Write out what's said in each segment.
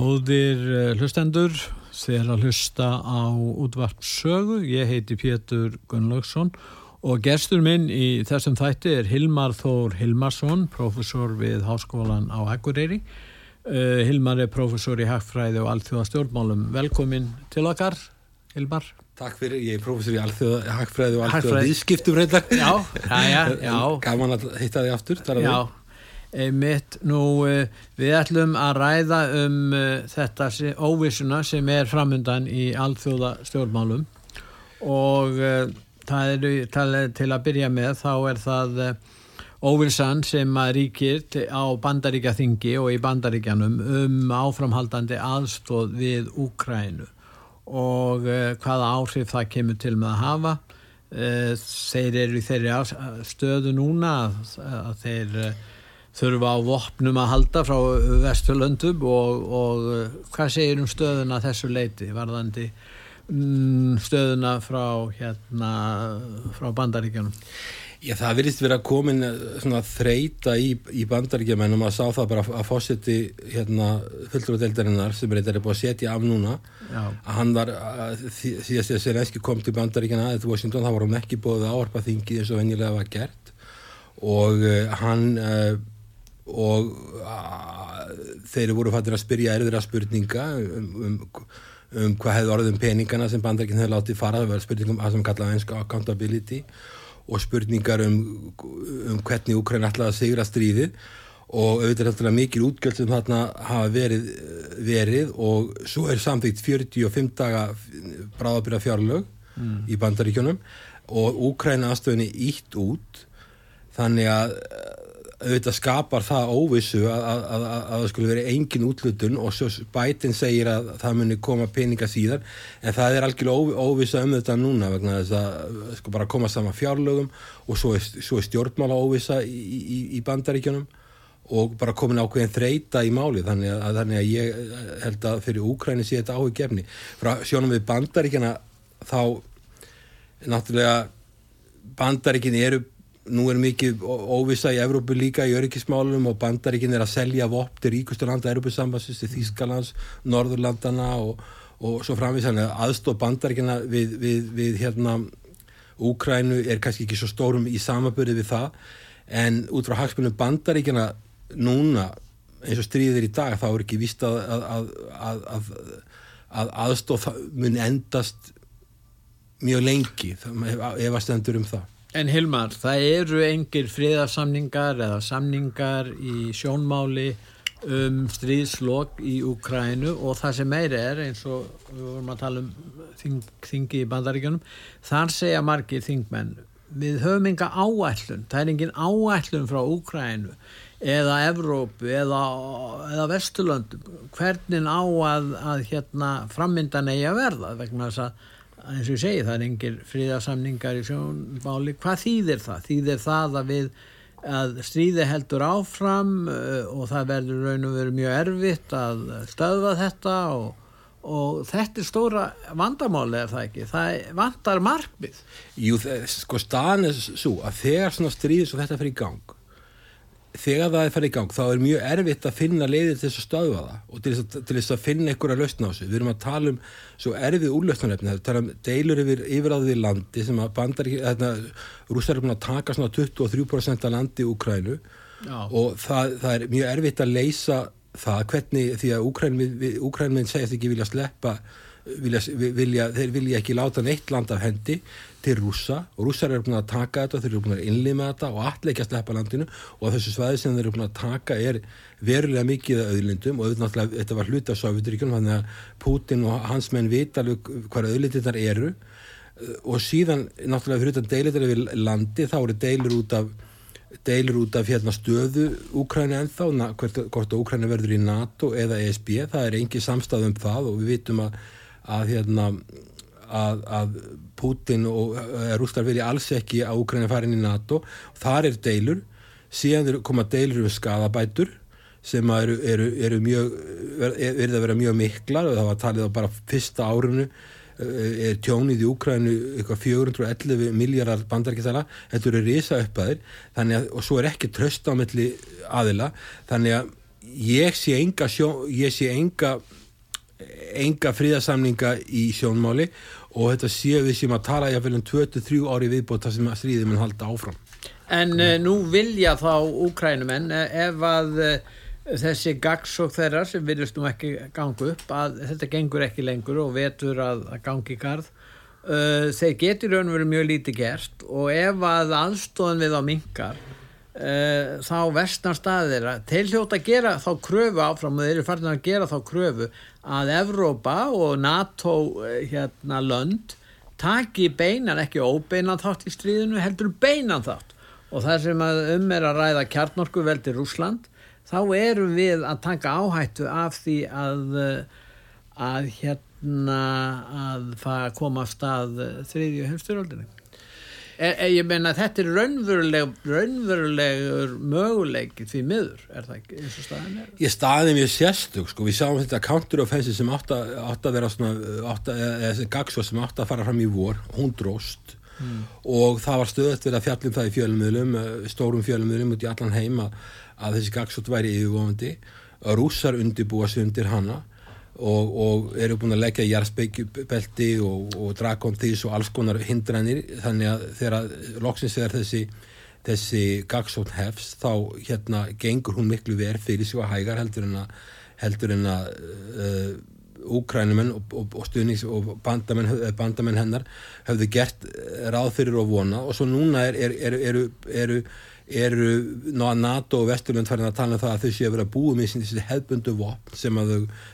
Góðir eh, hlustendur, þið er að hlusta á útvart sögu. Ég heiti Pétur Gunnlaugsson og gestur minn í þessum þætti er Hilmar Þór Hilmarsson, professor við Háskólan á Akureyri. Uh, Hilmar er professor í Hagfræði og Alþjóða stjórnmálum. Velkomin til okkar, Hilmar. Takk fyrir, ég er prófessor í alþjóða hagfræði og alþjóða viðskiptum reyndar. Já, já, já. Gaman að hitta þig aftur, þar að Já, einmitt, nú uh, við ætlum að ræða um uh, þetta óvissuna sem er framundan í alþjóða stjórnmálum og uh, það eru til, að byrja með þá er það óvissan sem að ríkir á bandaríkjaþingi og í bandaríkjanum um áframhaldandi aðstóð við Úkrænu og hvaða áhrif það kemur til með að hafa. Þeir eru í þeirri stöðu núna að, þeir þurfa á vopnum að halda frá Vesturlöndum og, og uh, hvað segir um stöðuna að þessu leiti varðandi mm, stöðuna frá hérna frá bandaríkjanum Já, það virðist vera komin eh, svona þreita í, í bandaríkjamennum að sá það bara að fósetti hérna fulltrúadeildarinnar sem er búið að setja af núna Já. að hann var að því- að Selenski kom til bandaríkjana að Washington, þá var hann ekki búið að áarpa þingið eins og venjulega var gert og uh, hann uh, og þeir voru fattir að spyrja erðura spurninga um, um, um hvað hefði orðið um peningana sem bandaríkinn hefði látið fara, það var spurningum að sem kallaði einska accountability og spurningar um, um hvernig Úkræn ætlaði að sigra stríðið. Og auðvitað er mikil útgjöld sem þarna hafa verið, verið og svo er samþygt 45 daga bráðabyrja fjárlög í bandaríkjunum og Úkræna aðstöðinni ítt út þannig að auðvitað skapar það óvissu að, að, að, að það skulle verið engin útlutun og svo bætin segir að það muni koma peninga síðar en það er algjörlega óvissa um þetta núna vegna þess að sko bara koma saman fjárlögum og svo er, svo er stjórnmála óvissa í, í, í bandaríkjunum og bara komin ákveðin þreita í máli þannig að, þannig að ég held að fyrir Úkræni sé þetta áhuggefni frá sjónum við bandaríkjana þá náttúrulega bandaríkin eru nú er mikið óvisa í Evrópu líka í öryggismálum og bandaríkin er að selja vopp til ríkustur landa Evrópusambassins til Þýskalands, Norðurlandana og, og svo framvís aðstóð bandaríkina við, við, við hérna Úkrænu er kannski ekki svo stórum í samaböru við það. En út frá hagspunum bandaríkina núna eins og stríðir í dag þá er ekki vist að að, að, að, að aðstóð mun endast mjög lengi ef að stendur um það En Hilmar, það eru engir friðarsamningar eða samningar í sjónmáli um stríðslokk í Ukrænu og það sem meiri er eins og við vorum að tala um þing, þingi í bandaríkjunum þar segja margir þingmenn við höfum enga áætlun, það er engin áætlun frá Ukrænu eða Evrópu eða, eða Vesturlöndum. Hvernig á að, að hérna, frammyndan eigi að verða vegna þess að eins og ég segi það er engir fríðarsamningar í sjónmáli hvað þýðir það? Þýðir það að við að stríði heldur áfram uh, og það verður raun og veru mjög erfitt að stöðva þetta og, og þetta er stóra vandamáli er það ekki, það vandar markmið. Jú, sko staðan er svo að þegar svona stríðis og þetta fyrir í gang þegar það er farið í gang þá er mjög erfitt að finna leiðir til þess að stöðva það og til þess að, til þess að finna einhverja lausn á þessu. Við erum að tala um svo erfið úrlausnarefni, það er um deilur yfir yfiráðið landi sem að bandar rúsar er búin að taka svona 23% af landi í Ukrænu Já. og það, það er mjög erfitt að leysa það hvernig því að Ukrænminn segist ekki vilja sleppa vilja, vilja, þeir vilja ekki láta neitt land af hendi til rúsa og rússar eru búin að taka þetta, þeir eru búin að innlima þetta og að sleppa landinu. Og þessu svæði sem þeir eru búin að taka er verulega mikið að auðlindum og þetta var hluta af Sovjetiríkjum þannig að Putin og hans menn vita hvað auðlindirnar eru. Og síðan náttúrulega fyrir þetta deilir við landi þá eru deilur út af deilur út af hérna stöðu Úkræni ennþá, hvort, hvort Úkræni verður í NATO eða ESB, það er engi samstað um það og við vitum að, að hérna að, að Putin og Rústar verið alls ekki að Úkræna farin í NATO. Þar er deilur. Síðan koma deilur um skadabætur sem eru, eru, eru mjög verið að vera mjög miklar. Og það var talið á bara fyrsta árunu eh, er tjónið í Úkrænu eitthvað 411 miljardar bandarækistala þetta eru risa uppaðir að, og svo er ekki tröst á melli aðila. Þannig að ég sé enga, sjó, ég sé enga enga fríðarsamninga í sjónmáli og þetta séu við sem að tala um 23 ári viðbót þar sem að stríðið mun halda áfram. En uh, nú vilja þá úkrænumenn uh, ef að uh, þessi gagsók þeirra sem virðist nú ekki gangu upp að þetta gengur ekki lengur og vetur að, að gangi í garð þeir getur raun og verið mjög lítið gert og ef að aðstofan við á mingar uh, þá vestnar staðir til hljóta að gera þá kröfu áfram og þeir eru farin að gera þá kröfu að Evrópa og NATO uh, hérna lönd taki beinan, ekki óbeinan þátt í stríðinu, heldur beinan þátt. Og það sem um er að ræða kjarnorku veldi Rúsland þá erum við að taka áhættu af því að að hérna að koma af stað þriðju heimstyröldinu E, e, ég meina þetta er raunveruleg, raunverulegur möguleik því miður, er það ekki eins og staðin er? Ég staði mjög sérstug sko, við sáum þetta counter-offensive sem átt að, vera svona, átt að, eða gagsó sem átt að fara fram í vor, hún dróst mm. og það var stöðt við að fjallum það í fjölumöðlum, eh, stórum fjölumöðlum út í allan heima að þessi gagsótt væri yfirvofandi, rússar undibúa sig undir hana og, og eru búin að leggja jærspeikjubelti og, og drakonþís og alls konar hindrænir þannig að þegar loksins er þessi þessi gagsótt hefs þá hérna gengur hún miklu verð fyrir sig að hægar heldur en að heldur en að uh, úkrænumenn og, og, stuðnings og bandamenn, bandamenn hennar hafðu gert ráð fyrir og vona og svo núna er, er, er, eru, NATO og Vesturlund farin að tala um það að þau séu að vera búið með þessi hefbundu vopn sem,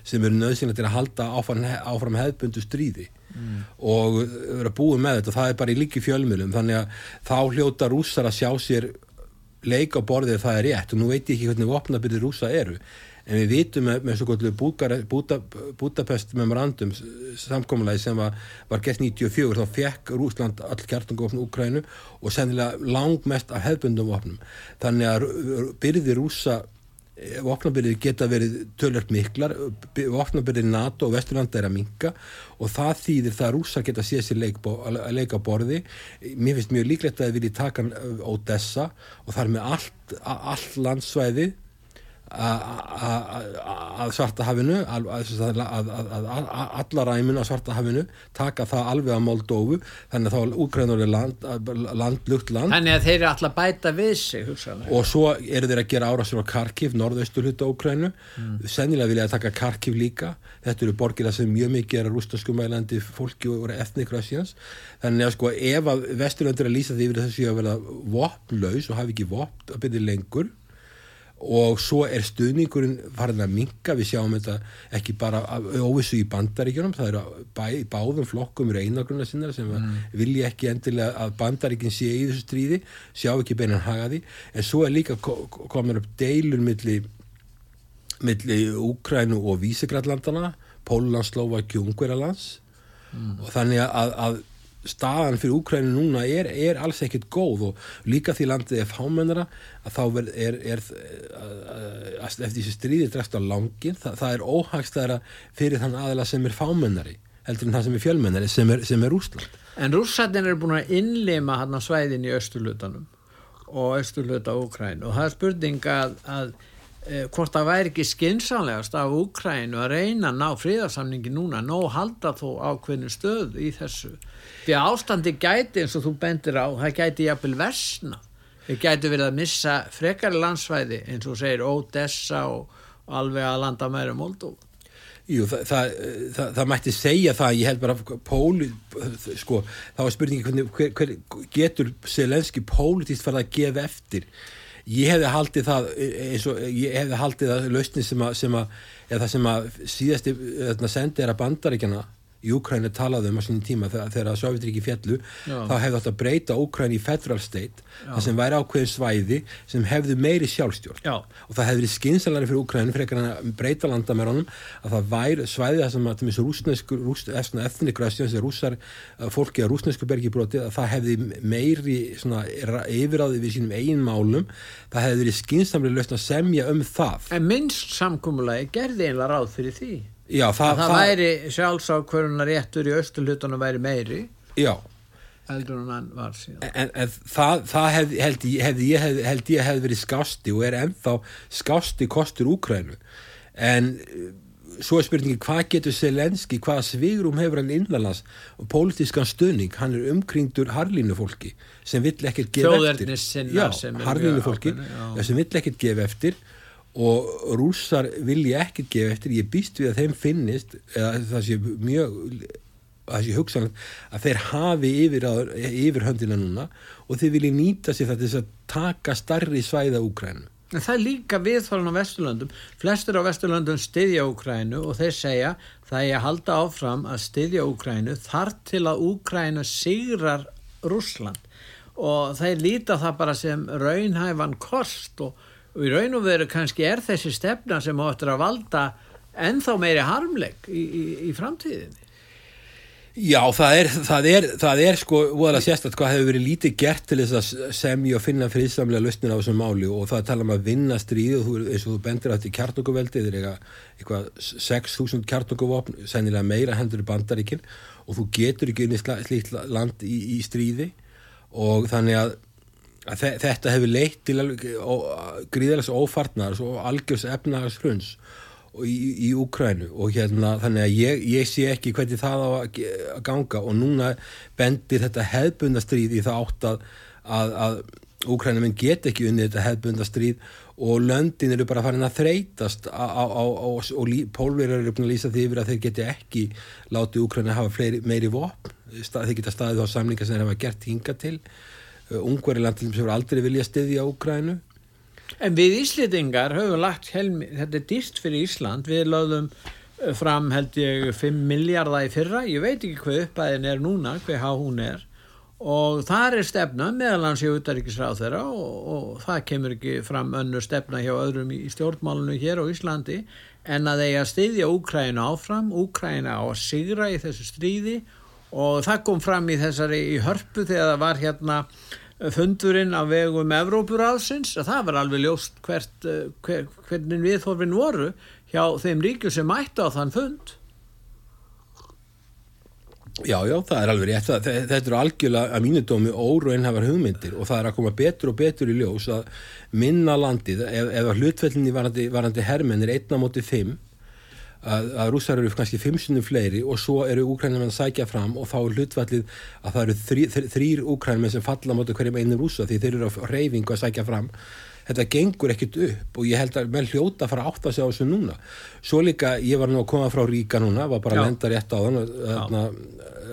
sem eru nöðsynlega til að halda áfram, áfram hefbundu stríði. Mm. og vera búið með þetta. Það er bara í líki fjölmjölum þannig að þá hljóta rússar að sjá sér leika á borðið það er rétt. Og nú veit ég ekki hvernig vopnabyrði rússa eru en við vitum með, með svo gott Budapest memorandum samkominlega sem var, var gert 94 þá fekk Rúsland all kjartungofn Úkrænu og sennilega langmest af hefbundum vopnum. Þannig að byrði rúsa vopnabyrðir geta verið tölvört miklar vopnabyrðir NATO og Vesturlanda er að minka og það þýðir það að rúsa geta séð sér leik, leika borði. Mér finnst mjög líklegt að það vilji taka Odessa og það er með allt, allt landsvæði að svarta hafinu að alla ræminu að svarta hafinu taka það alveg að Moldófu þannig að þá er land, land, lukt land Þannig að þeir eru alltaf bæta við sig hugsanlega. og svo eru þeir að gera árásur á Karkiv, norðaustur hluta Úkrænu mm. sennilega vilja að taka Karkiv líka þetta eru borgir að sem mjög mikið er að rústaskumælandi fólki og ethnikrasjans þannig að sko ef að vesturlöndur að lýsa því yfir þessu að verða vopnlaus og hafi ekki vopn að byrja lengur og svo er stuðningurinn farin að minka, við sjáum þetta ekki bara óvissu í bandaríkjunum það eru bæ, báðum flokkum eru einagrunna sinna sem mm. vilja ekki endilega að bandaríkinn sé í þessu stríði sjá ekki beinan hagaði en svo er líka komin upp deilun milli milli Úkrænu og Vísegrallandana Póluland, Slovaki og Ungverjalands mm. og þannig að, að staðan fyrir Úkrænu núna er, er alls ekkit góð og líka því landið er fámennara að þá er, er, er eftir þessi stríði dreft á langin, það, það er óhagstæðara fyrir þann aðila sem er fámennari heldur en það sem er fjölmennari sem er, sem er Úsland. En rússatinn er búin að innlima hann á svæðin í östurlutanum og östurluta Úkrænu og það er spurning að, að eh, hvort það væri ekki skinsanlegast af Úkrænu að reyna að ná fríðarsamningi núna, ná halda þó ákveðinu stöð í þessu því að ástandi gæti eins og þú bendir á það gæti jafnvel versna það gæti verið að missa frekari landsvæði eins og segir Odessa og alveg að landa meira Moldóf Jú, það, það, það, það mætti segja það, ég held bara póli, sko, það var spurningi hvernig, hver, hver getur Selenski pólitíst farið að gefa eftir? Ég hefði haldið það eins og ég hefði haldið það lausni sem að, sem að eða það sem að síðasti sendi er að bandaríkjana í Úkræni talaði um á sínum tíma þegar, þegar Sovjetríki fjallu Já. þá hefði átt að breyta Úkræni í federal state það sem væri ákveðin svæði sem hefði meiri sjálfstjórn. Já. og það hefði verið skinsalari fyrir Úkræni fyrir að breyta landamæranum að það væri svæði það sem að rúsnesku, rúst, efnigrasjón sem rúsar fólki að rúsnesku bergibróti að það hefði meiri yfiráði við sínum eigin málum. Það hefði verið skinsamlega löst að semja um það Já, það, það, það væri sjálfsákvörunar réttur í östulutunum væri meiri já. heldur en hann var síðan. En, en það, það hef, held, hef, ég hef, held ég hef verið skásti og er ennþá skásti kostur Úkrænu en eh, svo er spurningi hvað getur Selenski, hvaða svigrum hefur hann innlandas og pólitískan stöðning hann er umkringdur harlínu fólki sem vill ekkert gefa eftir. já, harlínu fólki sem vill ekkert gefa eftir og rússar vilja ekkert gefa eftir, ég býst við að þeim finnist eða það sé mjög það sé hugsanlega að þeir hafi yfir, yfir höndina núna og þeir vilja nýta sér þetta þess að taka starri svæða Úkrænu. Það er líka viðþálan á Vesturlöndum, flestur á Vesturlöndum styðja Úkrænu og þeir segja það er að halda áfram að styðja Úkrænu þar til að Úkrænu sigrar Rúsland og þeir líta það bara sem raunhæfan kost og og í raun og veru kannski er þessi stefna sem áttur að valda ennþá meiri harmleg í, í, í framtíðinni? Já, það er, það er, það er sko óalega sérstaklega hvað hefur verið lítið gert til þess að semja og finna friðsamlega lausnin á þessum máli. Og það tala um að vinna stríð og þú, eins og þú bendir átt í kjartnokkuveldi eða eitthvað 6.000 kjartnokkuvopn, sennilega meira hendur í bandaríkinn og þú getur ekki unni slíkt land í, í stríði. Og þannig að þetta hefur leitt til gríðalega ófarnar og algjörs efnahags hruns í, í Úkrænu og hérna þannig að ég, ég sé ekki hvernig það á að ganga. Og núna bendir þetta hefbundastríð í það átt að, að, að Úkrænuminn get ekki unni þetta hefbundastríð og löndin eru bara farin að þreytast á, á, á, og pólverjar eru búin að lýsa því yfir að þeir geti ekki látið Úkrænu að hafa fleiri, meiri vopn. Þeir geta staðið á samlinga sem þeir hafa gert hinga til. Eh, Ungveriland til þess að hefur aldrei vilja stiðja Úgrænu. En við Íslitingar höfum lagt helmi, þetta er dýrst fyrir Ísland, við lögðum eh, fram held ég 5 miljardar í fyrra, ég veit ekki hvað uppæðin er núna, hvað há hún er. Og þar er stefna meðalans hjá utaríkisráð þeirra og, og það kemur ekki fram önnur stefna hjá öðrum í stjórnmálunu hér á Íslandi en að þeir að stiðja Úkræna áfram, Úkræna á að sigra í þessu stríði og það kom fram í þessari í hörpu þegar það var hérna fundurinn á vegum Evrópuráðsins að það var alveg ljóst hvert, eh, hver, hvernig viðhorfin voru hjá þeim ríkjum sem mættu á þann fund. Já, já, það er alveg rétt. Það, þetta eru algjörlega að mínu dómi óraunhafar hugmyndir og það er að koma betur og betur í ljós að minna landið, ef, ef hlutvellinni varandi, varandi hermenn er einna móti fimm, að, að rússar eru kannski fimm sinnum fleiri og svo eru úkrænum að sækja fram og þá er hlutvellið að það eru þrý, þrýr úkrænum sem falla móti hverjum einu rússa því þeir eru á reyfingu að sækja fram. Þetta gengur ekkit upp og ég held að menn hljóta fara átt að segja á þessu núna. Svo líka, ég var nú að koma frá Ríka núna var bara Já. að lenda rétt á þann þarna,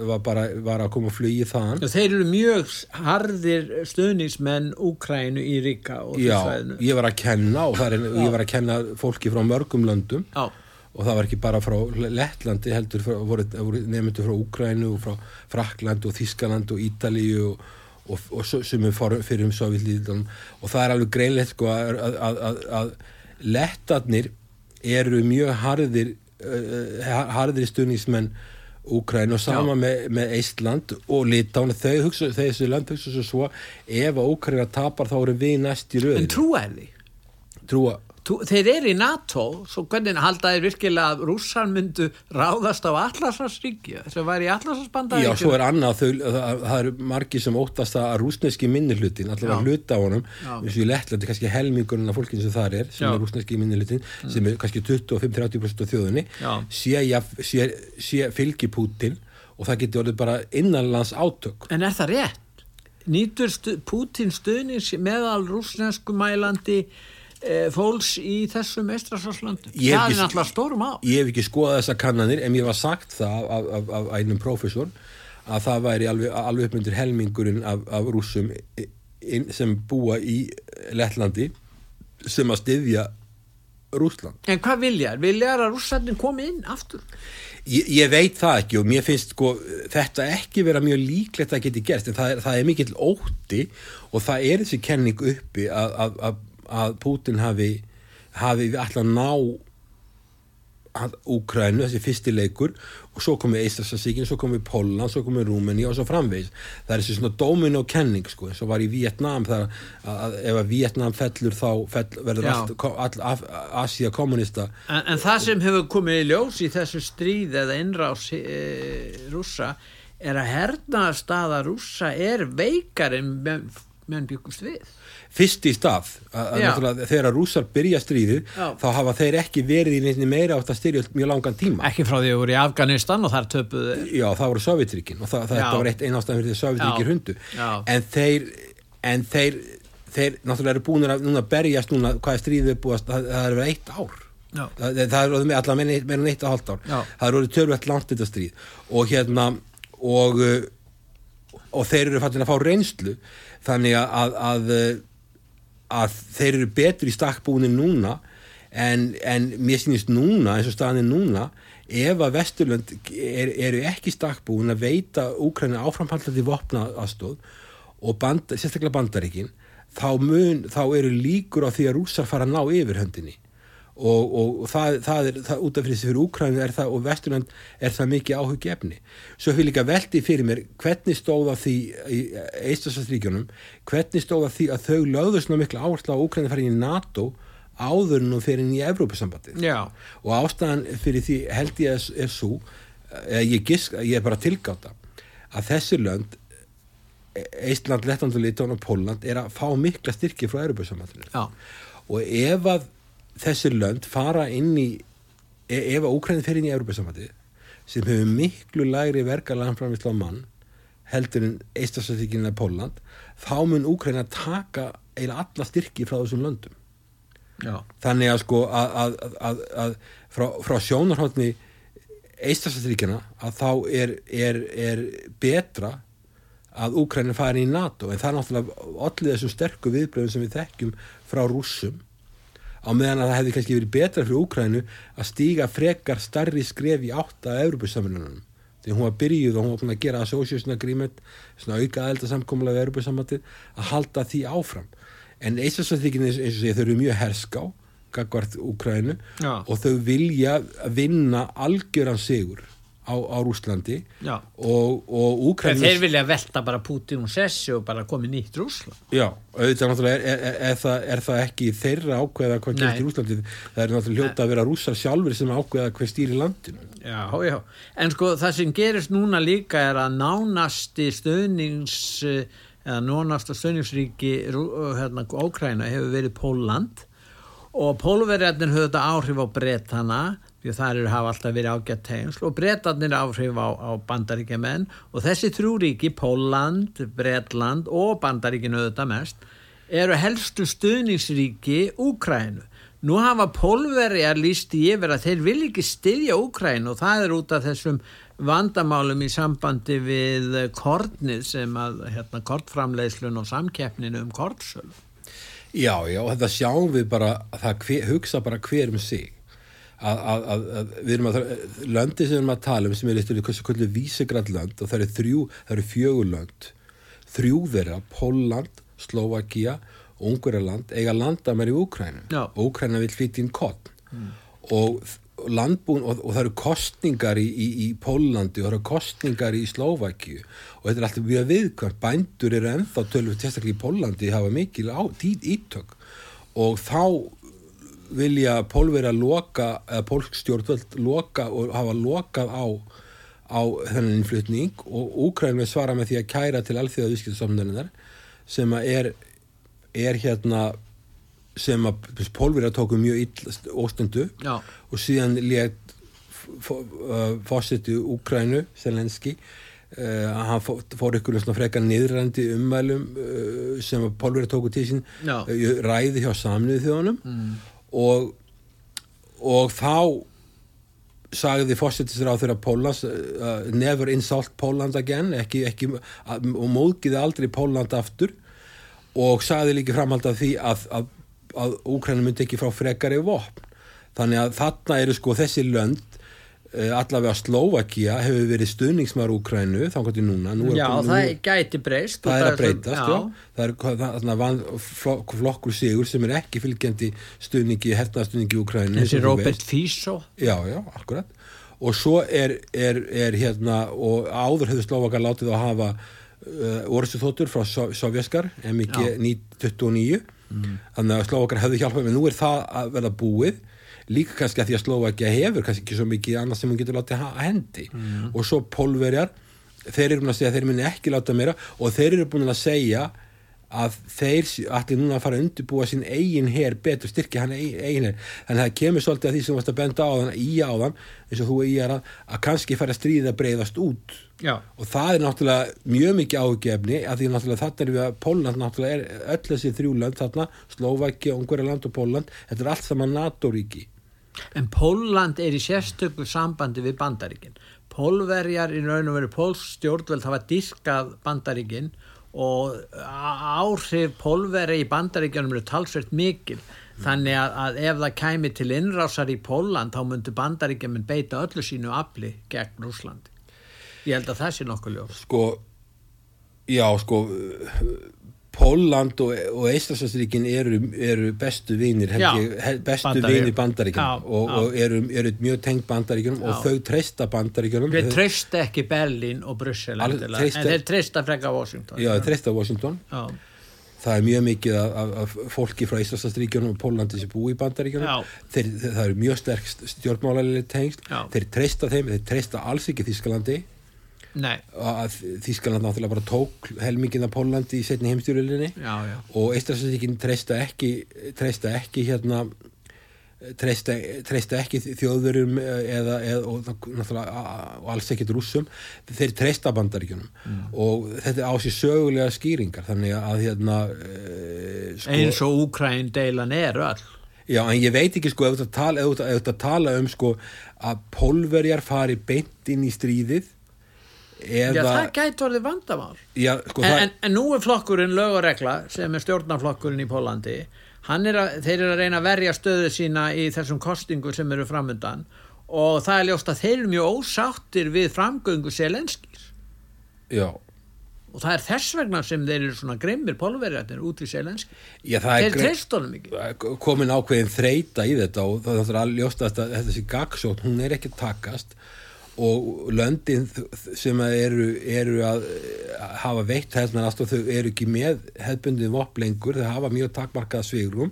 var bara var að koma að flugi þaðan. Þeir eru mjög harðir stöðnismenn Úkrænu í Ríka Já, ég var að kenna og er, ég var að kenna fólki frá mörgum löndum. Já, og það var ekki bara frá Lettlandi heldur, frá, voru, voru nefndu frá Úkrænu og frá Frakland og Þískaland og Ítalíu og, og, og sem fyrir um Sovjetlíðan og það er alveg greinlegt sko að, að, að, að, lettarnir eru mjög harðir uh, harðir stuðnismenn Úkræn og sama með, með Eistland og Litán þau hugsa, þessi land hugsa svo ef að Úkræna tapar þá eru við næst í röðin en trúa er því. trúa. Trú, þeir eru í NATO, svo hvernig halda þeir virkilega að rússar myndu ráðast á Atlasarsríki sem var í Atlasarsbandaríkju? Já, svo er annað, þau, það, það eru margi sem óttast að rúsneski minnihlutin, allavega hluta á honum, eins og í Lettlandi kannski helmingurinn af fólkinu sem þar er, sem Já. Mm. er rúsneski minnihlutin, sem er kannski 25-30% af þjóðunni, sé, sé, sé fylgi Pútin og það getur orðið bara innanlands átök. En er það rétt? Nýtur stu, Pútin stuðnins meðal rússnesku mælandi e, fólks í þessum estrasáslöndum? Ég hef Það er náttúrulega stórum á. Ég hef ekki skoðað þessa kannanir, en mér var sagt það af, af, af einum prófessor að það væri alveg, alveg uppmyndir helmingurinn af, af rússum inn, sem búa í Lettlandi sem að styðja Rússland. En hvað viljar? Viljar að rússarnir komi inn aftur? Ég, ég veit það ekki og mér finnst sko, þetta ekki vera mjög líklegt að geti gerst en það er, það er mikill ótti og það er þessi kenning uppi að, að, Putin hafi, hafi alltaf ná Úkrænu, þessi fyrsti leikur og svo komið Eistrasarsíkin, svo komið Póland, svo komið Rúmeni og svo framvegis. Það er þessi svona domino kenning sko eins og var í Vietnam þar að, að ef að Vietnam fellur þá fell, verður allt, all, all, Asía kommunista En, en það sem hefur komið í ljós í þessu stríð eða innrás e, rússa er að hernaðarstaða rússa er veikar en menn, byggust við. fyrst í stað að, að þegar rússar byrja stríðið þá hafa þeir ekki verið í nefnir meira átt að styrja mjög langan tíma. Ekki frá því að voru í Afganistan og þar töpuðu já það voru Sovjetríkin og það, það þetta var eitt einástan fyrir því Sovjetríkir Já. hundu en þeir en þeir, þeir náttúrulega eru búin að núna berjast núna hvað er stríðið búast það, það er verið eitt ár. Það, það er allavega meira en eitt og hálft ár. Já. það er orðið törvægt langt þetta stríð. Og hérna og uh, og þeir eru fattin að fá reynslu þannig að, að, að þeir eru betur í stakkbúinu núna en, en mér sýnist núna eins og staðan er núna ef að Vesturlönd er, eru ekki stakkbúin að veita Úkræna áframhaldandi vopna aðstóð og band, sérstaklega bandaríkin þá, mun, þá eru líkur á því að rússar fara að ná yfir höndinni og, og, og það, það er það, út af fyrir þessi fyrir Úkrænu er það og Vesturland er það mikið áhuggefni svo fyrir líka veldi fyrir mér hvernig stóða því í Eistasastríkjunum hvernig stóða því að þau lögðu svona mikla áherslu á Úkrænu farin í NATO áður en hún fyrir inn í Evrópusambandið Já. og ástæðan fyrir því held ég er, er svo ég, gisk, ég er bara tilgáta að þessi lönd Eistland, Lettland og Litán og Póland er að fá mikla styrki frá Evrópusambandinu Já. og ef að þessi lönd fara inn í e- ef að Úkræni fer inn í Európa-samvæti sem hefur miklu lægri verkalanframvisla á mann heldur en Eistasattíkinn eða Póland þá mun Úkræni að taka eila alla styrki frá þessum löndum. Já. þannig að sko að, að, að, að, frá, frá sjónarhóttni Eistasattíkina að þá er, er, er betra að Úkræni fari í NATO. En það er náttúrulega allir þessum sterku viðbröðum sem við þekkjum frá rússum á meðan að það hefði kannski verið betra fyrir Úkrænu að stíga frekar starri skref í átta að Európusamlunum því hún var byrjuð og hún var búin að gera association agreement, svona auka aðelda samkommulega við Európusamlunum að halda því áfram. En Eistasattíkin eins og segja þau eru mjög herská gagvart Úkrænu og þau vilja vinna algjöran sigur á, á Rúslandi Já. og, og En Úkrænum þeir vilja velta bara Putin og sessi og bara komið nýtt Rúsland. Já, auðvitað náttúrulega er, er, er, það, er það ekki þeirra ákveða hvað Nei. gerist í Rúslandi það er náttúrulega hljóta að vera rússar sjálfur sem ákveða hver stýri landinu Já, já. En sko það sem gerist núna líka er að nánasti stöðnings eða nánasta stöðningsríki Rú- hérna, Ókræna hefur verið Póland og pólverjarnir höfðu þetta áhrif á bretana því þar eru hafa alltaf verið ágætt tengsl og bretarnir áhrif á, á bandaríkjamenn og þessi þrjú ríki, Póland, Bretland og bandaríkinu auðvitað mest eru helstu stuðningsríki Úkrænu. Nú hafa pólverjar líst í yfir að þeir vil ekki styðja Úkrænu og það er út af þessum vandamálum í sambandi við kornið sem að hérna, kortframleiðslun og samkeppninu um kortsölu. Já, já, þetta sjáum við bara að það hugsa bara hver um sig að, að, að, að við erum að löndi sem við erum að tala um sem er eitthvað hversu kvöldu vísegrad lönd og það eru þrjú, það eru fjögur lönd. Þrjú þeirra, Póland Slovakia og Ungverjaland eiga landa mér í Úkrænu Já. og Úkræna vil flytja inn kottn og landbúin og, og það eru kostningar í, í, í Pólandi og það eru kostningar í Slovakíu og þetta er alltaf mjög viðkvæmt. Bændur eru ennþá tölvur sérstaklega í Pólandi hafa mikil á, tíð ítök. Og þá vilja pólveri að loka eða pólsk stjórnvöld loka og hafa lokað á á þennan innflutning og Úkrænum svara með því að kæra til alþjóða viðskiptasomnunar sem að er er hérna sem að pólveri að tóku mjög ill óstundu Já. og síðan létt fórseti Úkrænu, Selenski uh, hann fó, fór ykkur svona frekar niðrandi ummælum uh, sem að Pólveri tóku Já. uh, ræði hjá samniðu þjóðunum mm. Og og þá sagði fórsetisra á þeirra Pólans uh, never insult Póland again ekki, ekki, að, og móðgiði aldrei Póland aftur. Og sagði líka framhald af því að, að, að Úkrænum myndi ekki frá frekari vopn. Þannig að þarna eru sko þessi lönd allavega Slovakia hefur verið stuðningsmar Úkrænu þá kannski núna nú Já, nú, það gæti breyst. það er að breytast þessum- já. það er van, flok, flokkur sigur sem er ekki fylgjandi stuðningi, hernaðstuðningi í Úkrænu Þessi Robert Fiso. Já, já, akkurat. Og svo er, er, er hérna, og áður hefur Slovakar látið að hafa uh, orðsutþóttur frá so sovjaskar, MIG 929, þannig að Slovakar hefðu hjálpað, en nú er það að verða búið, líka kannski að því að Slovakia hefur kannski ekki svo mikið annað sem hún getur látið að hendi. Og svo pólverjar, þeir eru búin að segja að þeir muni ekki láta meira og þeir eru búin að segja að þeir allir núna að fara að undirbúa sín eigin her betur, styrkja hann eigin, her þannig að það kemur svolítið að því sem þú varst að benda á þann í áðan, eins og þú í að að kannski fara að stríða breyðast út Já. og það er náttúrulega mjög mikið áhugjefni að því náttúrulega þarna er við að Pólland náttúrulega er öll þessi þrjúland þarna, Slovakia, Ungverjaland og Pólland þetta er allt saman NATO-ríki En Pólland er í sérstöku sambandi við bandaríkin. Pólverjar í raun og veru pólsk stjórnveld hafa dyrkað bandaríkin og áhrif pólverja í bandaríkjanum eru talsvert mikil. Þannig að, að ef það kæmi til innrásar í Póland þá myndu bandaríkjamin beita öllu sínu afli gegn Rúslandi. Ég held að það sé nokkuð ljós. sko já sko Pólland og, og Eistlandsríkin eru, eru bestu vinir Já, bestu vinir bandaríkjum og, og eru, eru mjög tengt bandaríkjum og þau treysta bandaríkjum Þeir treysta ekki Berlín og treysta- en þeir treysta frekka Washington. já, treysta Washington. Já. það er mjög mikið af, af, af fólki frá Íslandsríkjunum og Pólandi sem búi í þeir, þeir, það eru mjög sterk stjórnmálarlega tengsl. Já. þeir treysta þeim, þeir treysta alls ekki Þískalandi Þískaland náttúrulega bara tók helmingin af Pólandi í setni já. og Íslandsríkin treysta ekki treysta ekki hérna treysta, treysta ekki þjóðverjum eða, eða og, og alls ekkit rússum. Þeir treysta bandaríkjunum. Og þetta á sér sögulega skýringar þannig að hérna e, sko, eins og Úkræn deilan er öll. Já en ég veit ekki sko ef að tala, tala um sko að pólverjar fari beint inn í stríðið eða Já, það gæti orðið vandamál. Já, sko, en, það, en, en nú er flokkurinn lög og regla sem er stjórnarflokkurinn í Pólandi er að, þeir eru að reyna að verja stöðu sína í þessum kostingu sem eru framundan og það er ljóst að þeir eru mjög ósáttir við framgöngu Selenskis já. Og það er þess vegna sem þeir eru svona grimmir pólverjarnir út í Selenski þeir treyst honum ekki. Komin ákveðin þreyta í þetta og það er ljóst að þetta, þessi gagsótt, hún er ekki takast og löndin sem eru, eru að hafa veitt hefðnar aðstof þau eru ekki með hefðbundin vopp lengur, þau hafa mjög takmarkað svigrum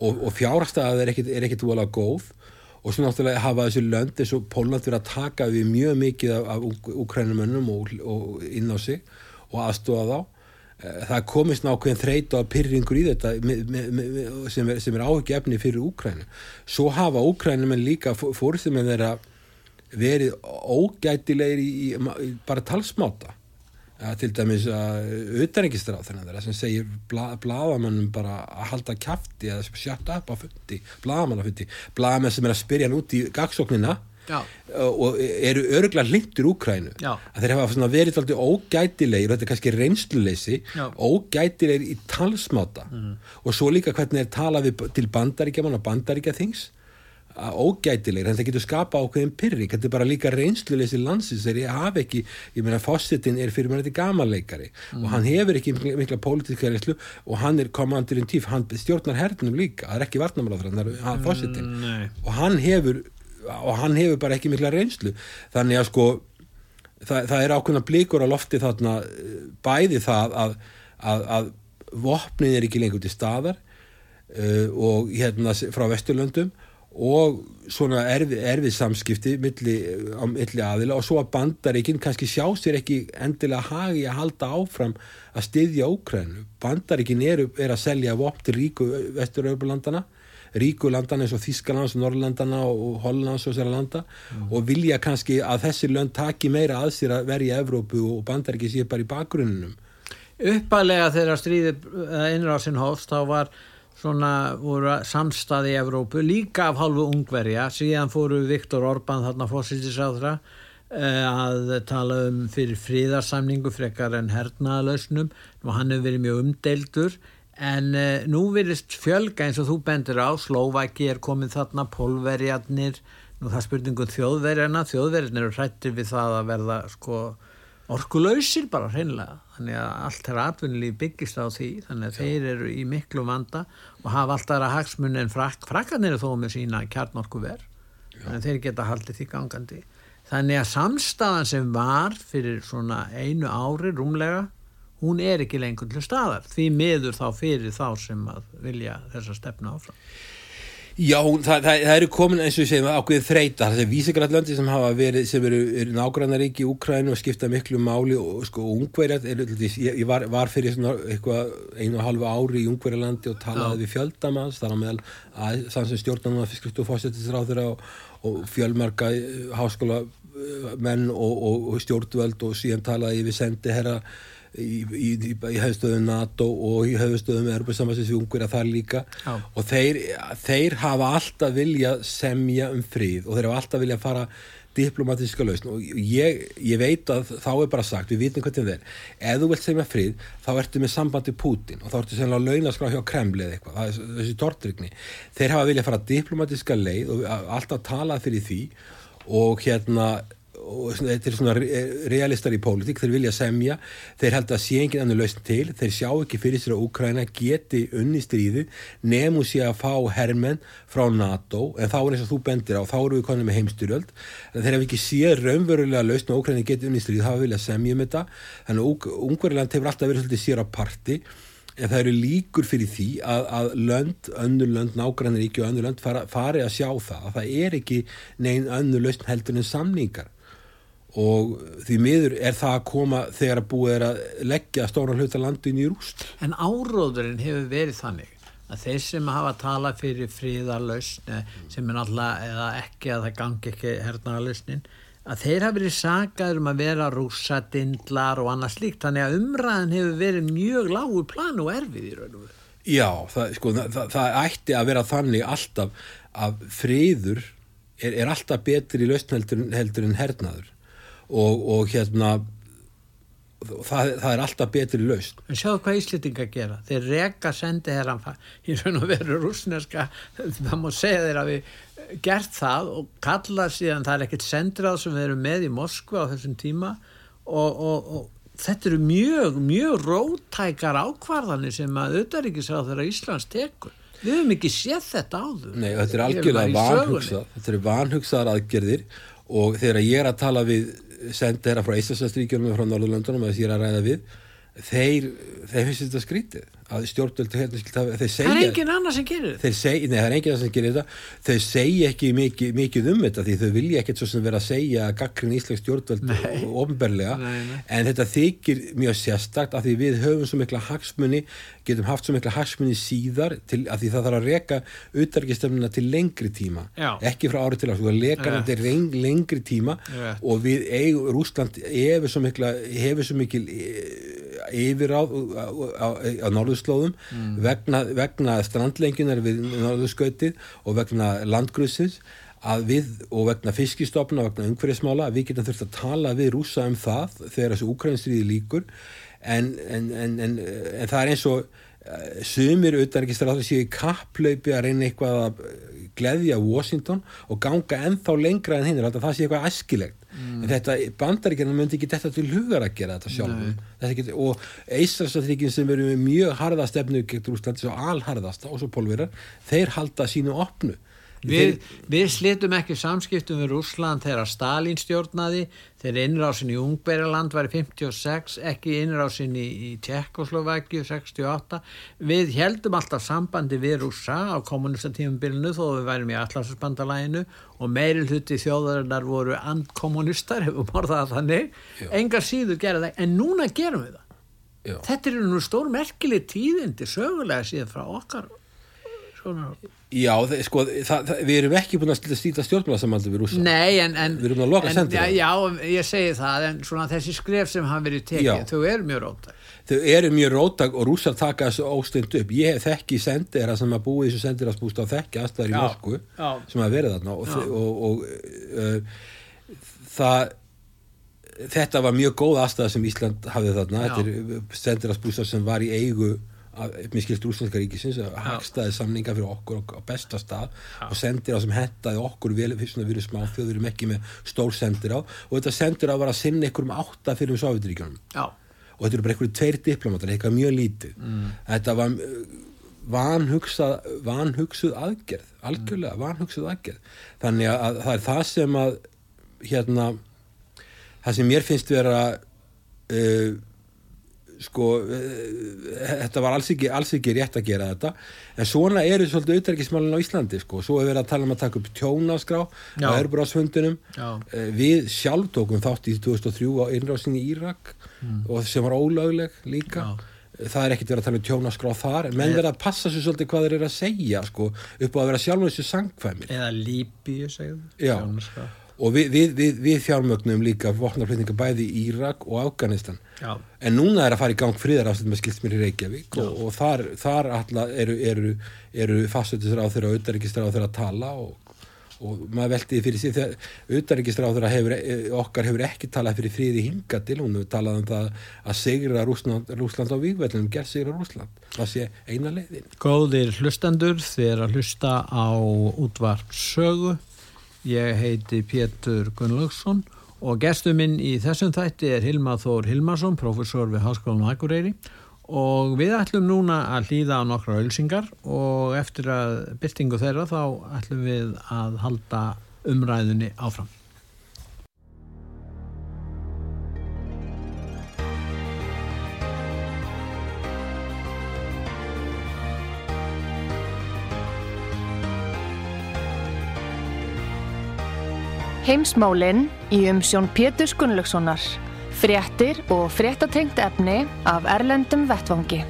og, og fjárhagstæðað er er ekkit úalega góð. Og svo náttúrulega hafa þessi lönd eins og Póland verið að taka við mjög mikið af, af ukrænumönnum og, og inn á sig og aðstofa þá. Eh, það komist nákvæðin þreita og pyrringur í þetta sem er, er áhugjefni fyrir Úkrænu svo hafa Úkrænumenn líka fórstum með þeirra verið ógætilegir í, í, í bara talsmáta ja, til dæmis að auðarengistrað þennan þeirra sem segir bla, bladamannum bara að halda kæfti eða sjáta upp á fundi bladamann á fundi, bladamenn sem er að spyrja hann út í gagsóknina Já. og eru öruglega hlindur úkrænu Já. að þeir hafa verið alltaf ógætilegir þetta er kannski reynsluleysi ógætilegir í talsmáta mm. og svo líka hvernig þeir tala við, til bandaríkjaman og bandaríkja þings ógætilegir, en það getur skapa ákveðin pyrring, þetta er bara líka reynsluleysi landsins, þegar ég hafi ekki ég meina fósittin er fyrir mér þetta gamanleikari mm. og hann hefur ekki mikla, mikla pólitíska reynslu og hann er komandur in tíf, hann stjórnar hernum líka, það er ekki varnamálaður hann er fósittin mm, og hann hefur og hann hefur bara ekki mikla reynslu. Þannig að sko það, það er ákveðna blíkur á lofti þarna bæði það að, að, að vopnin er ekki lengur til staðar uh, og hérna frá Vesturlöndum og svona erfið, erfið samskipti milli, á milli aðila og svo að bandaríkinn kannski sjá sér ekki endilega hagi að halda áfram að styðja Ókrænu. Bandaríkinn er, er að selja vopn til ríku vesturauðurlandana, ríku landana eins og Þískalands, Norrlandana og Hollands og sér að landa mm. og vilja kannski að þessi lönd taki meira að sér að verja Evrópu og bandaríkinn sé bara í bakgrunnum. Uppalega þegar stríðið innrásin hófst þá var svona voru samstaði í Evrópu líka af halvu ungverja. Síðan fóru Viktor Orbán þarna fósittisáðra eh, að tala um fyrir fríðarsamningu frekar en hernaðalösnum og hann hefur verið mjög umdeildur. En eh, nú virðist fjölga eins og þú bendur á Slovaki er komið þarna, Pólverjarnir. Nú það spurningum þjóðverjarna. Þjóðverjarnir eru hrættir við það að verða sko orkulöysir bara hreinlega. Þannig að allt er atvinnilíf byggist á því þannig að Já. þeir eru í miklu vanda og hafa alltaf aðra hagsmunni en frak, frakkanir er þó með sína kjarnorkuver þannig að þeir geta haldið því gangandi. Þannig að samstafan sem var fyrir svona einu ári rúmlega hún er ekki lengur til staðar. Því miður þá fyrir þá sem að vilja þessa stefna áfram Já, það, það, það eru komin eins og ég segjum ákveðið þreita, það er vísegrallandi sem hafa verið, sem eru, eru nágrannaríki í Úkrænu og skipta miklu máli og sko ungverjað, ég, ég var, var fyrir svona eitthvað einu og halvu ári í Ungverjalandi og talaði Já. við fjöldamanns, þar á meðal að sann sem stjórnarnar og fiskrikt og fósettisráður og, og fjölmarka eh, háskóla eh, menn og, og, og stjórnvöld og síðan talaði við sendi herra í, í, í hefðstöðum NATO og í hefðstöðum Europasamansins í Ungur að það líka. Já. og þeir, þeir hafa alltaf vilja semja um fríð og þeir hafa alltaf vilja fara diplomatíska lausn. Og ég, ég veit að þá er bara sagt, við vitum hvernig það er ef þú vilt semja fríð, þá ertu með sambandi Putin og þá ertu sennilega að launaskrá hjá Kremli eða eitthvað, það er þessi tortrykni þeir hafa vilja fara diplomatíska leið og alltaf tala fyrir því og hérna og þetta er svona realistar í pólitík, þeir vilja semja þeir held að sé engin annar lausn til þeir sjá ekki fyrir sér að Úkræna geti unni stríði, nefnum sér að fá hermenn frá NATO en þá er eins og þú bendir á, þá eru við konið með heimstyrjöld, þeir hef ekki séð raunverulega lausn að Úkræna geti unni stríði, það vilja semja um þetta, þannig að Ungverðiland hefur alltaf verið svolítið sér á parti en það eru líkur fyrir því að, að lönd, önnur lönd, nágrannir ekki og önnur lönd fari að sjá það að það er ekki negin önnur lausn heldur en samningar og því miður er það að koma þegar að búið er að leggja stóra hluta landin í rúst. En áróðurinn hefur verið þannig að þeir sem hafa talað fyrir fríðarlausn sem er náttúrulega eða ekki að það gangi ekki hernaðarlausnin að þeir hafa verið sagaður um að vera rúsadindlar og annað slíkt þannig að umræðin hefur verið mjög lágur plan og erfið í raun og veru. Já, það, sko, það, það ætti að vera þannig alltaf að fríður er, er alltaf betri í lausn heldur, heldur en hernaður og, og hérna það, það er alltaf betri laust en sjáu hvað Íslitinga gera. Þeir reka sendi herran í raun og veru rúsneska það má segja þeir að við gert það og kalla síðan það er ekkert sendrað sem við erum með í Moskva á þessum tíma. Og, og, og þetta eru mjög, mjög rótækar ákvarðanir sem að auðvaríkisráð þeirra Íslands tekur. Við hefum ekki séð þetta áður. Nei, þetta er algjörlega vanhugsað þetta eru vanhugsaðar aðgerðir. Og þegar ég er að tala við senda þeirra frá Íslandsastríkjunum frá Norðurlöndunum að er að ræða við þeir, þeir finnst þetta skrítið að stjórnvöldu hérna skilt hafa þeir Það er engin annar sem gerir þetta. nei það er enginn sem gerir þetta. Þeir segja ekki mikið, mikið um þetta því þau vilja ekkert svo sem vera að segja gaggrin íslensk stjórnvöld ofnberlega en þetta þykir mjög sérstakt af því við höfum svo mikla hagsmunni getum haft svo mikla hagsmunni síðar til, af því það þarf að reka utarkistöfnuna til lengri tíma Já. ekki frá árið til árs, þú að leka Rétt. til lengri tíma Rétt. og við eigum, Rúsland hefur svo mikla hefur svo mikil yfiráð á, á, á norðurslóðum vegna, vegna strandlenginar við norðurskautið og vegna landgrusins að við og vegna fiskistofna vegna umhverfismála að við getum þurft að tala við rúsa um það þegar þessu úkrænstriði líkur en, en, en, en, það er eins og eh, sumir utanrikistráður séu í kapplaupi að reyna eitthvað að gleðja Washington og ganga ennþá lengra en hinn er það sé eitthvað æskilegt. En þetta bandaríkjarnar myndi ekki þetta til hugar að gera þetta geti, og Ísraelsatríkin sem eru með mjög harða stefnu gegn Rúsland, svo alharðasta og svo pólverar, þeir halda sínu opnu Við, við slitum ekki samskiptum við Rússland þegar Stalin stjórnaði, þegar innrásin í Ungberjaland var í 56, ekki innrásin í, í Tjekkoslovækju 68. Við heldum alltaf sambandi við Rússa á kommunistatífumbilinu þó við værum í allarsbandalæginu og meiri hluti þjóðarinnar voru andkommunistar, hefur morðað þannig. Já. Engar síður gera það, en núna gerum við það. Já. Þetta eru nú stór merkileg tíðindi sögulega síðan frá okkar svona Já, það, sko, það, það, við erum ekki búin að stýta stjórnmálasamhaldi við rúsa Nei, en, en, Við erum að loka en, sendiráð. Já, já, ég segi það, en svona þessi skref sem hafa verið tekið, Já. þau eru mjög rótæk. þau eru mjög rótag og rússar taka þessu óstund upp ég hef þekki sendera sem að búi þessu sendirasbúst á þekki aðstæðar í já. sem að verið þarna og, og, og uh, það þetta var mjög góð aðstæða sem Ísland hafði þarna er sendirasbústar sem var í eigu mér skilst rúslandska ríkisins að hagstaði samninga fyrir okkur á, besta stað og sendir á sem hentaði okkur vel fyrst svona við erum smá þjóð, við erum ekki með stór sendir á. Og þetta sendir á var að sinna ykkur um átta fyrir um Sovjetiríkjunum Já, og þetta eru bara einhverju tveir diplomatar, eitthvað mjög lítið. Mm. þetta var uh, vanhugsað, vanhugsuð aðgerð algjörlega Mm. vanhugsuð aðgerð. Þannig að það er það sem að hérna það sem mér finnst vera uh, sko uh, þetta var alls ekki, alls ekki rétt að gera þetta. En svona eru svolítið auðverkismálin á Íslandi sko, svo er verið að tala um að taka upp tjónaskrá á Erbúrásfundunum já, Eh, við sjálf tókum þátt í 2003 á innrásinni í Írak og sem var ólögleg líka. Mm. Já. það er ekkert verið að tala um tjónaskrá þar en menn verið að passa sér svolítið hvað þeir eru að segja sko, upp á að vera sjálfur þessu sangkvæmi eða Líbíu, segðu. Já. Og við, við, við, við fjármögnum líka vopnarflutninga bæði í Írak og Afganistan. Já, en núna er að fara í gang friðarafstönd með skilt mér í Reykjavík og, og þar, þar eru, eru, eru fastöldisráð þeirra og auðaríkistráð þeirra að tala og, og maður velti því fyrir sig þegar auðaríkistráð þeirra hefur, eh, okkar hefur ekki talað fyrir friði hinga til hún hefur talað um það að sigra Rúsland, Rúsland á vígvellunum, gerð sigra Rúsland það sé eina leiðin. Góðir hlustendur, er að hlusta á útvart sögu. Ég heiti Pétur Gunnlaugsson og gestur minn í þessum þætti er Hilma Þór Hilmarsson, professor við Háskólanum Akureyri og við ætlum núna að hlýða á nokkra ölsingar og eftir að byrtingu þeirra þá ætlum við að halda umræðunni áfram. Heimsmálinn í umsjón Pétur Gunnlaugssonar. Fréttir og fréttatengt efni af Erlendum Vettvangi.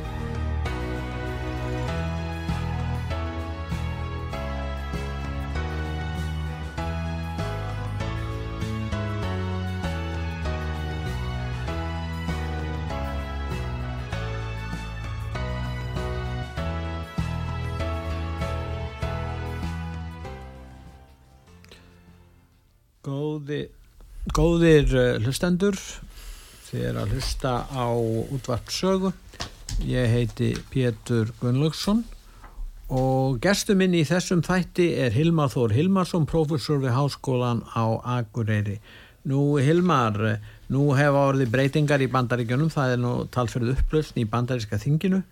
Góði, góðir uh, hlustendur, þið er að hlusta á útvart sögu. Ég heiti Pétur Gunnlaugsson og gestur minn í þessum þætti er Hilmar Þór Hilmarsson, professor við Háskólan á Akureyri. Nú Hilmar, eh, nú hefa orðið breytingar í bandaríkjunum, það er nú talsverð upplösn í bandaríska þinginu.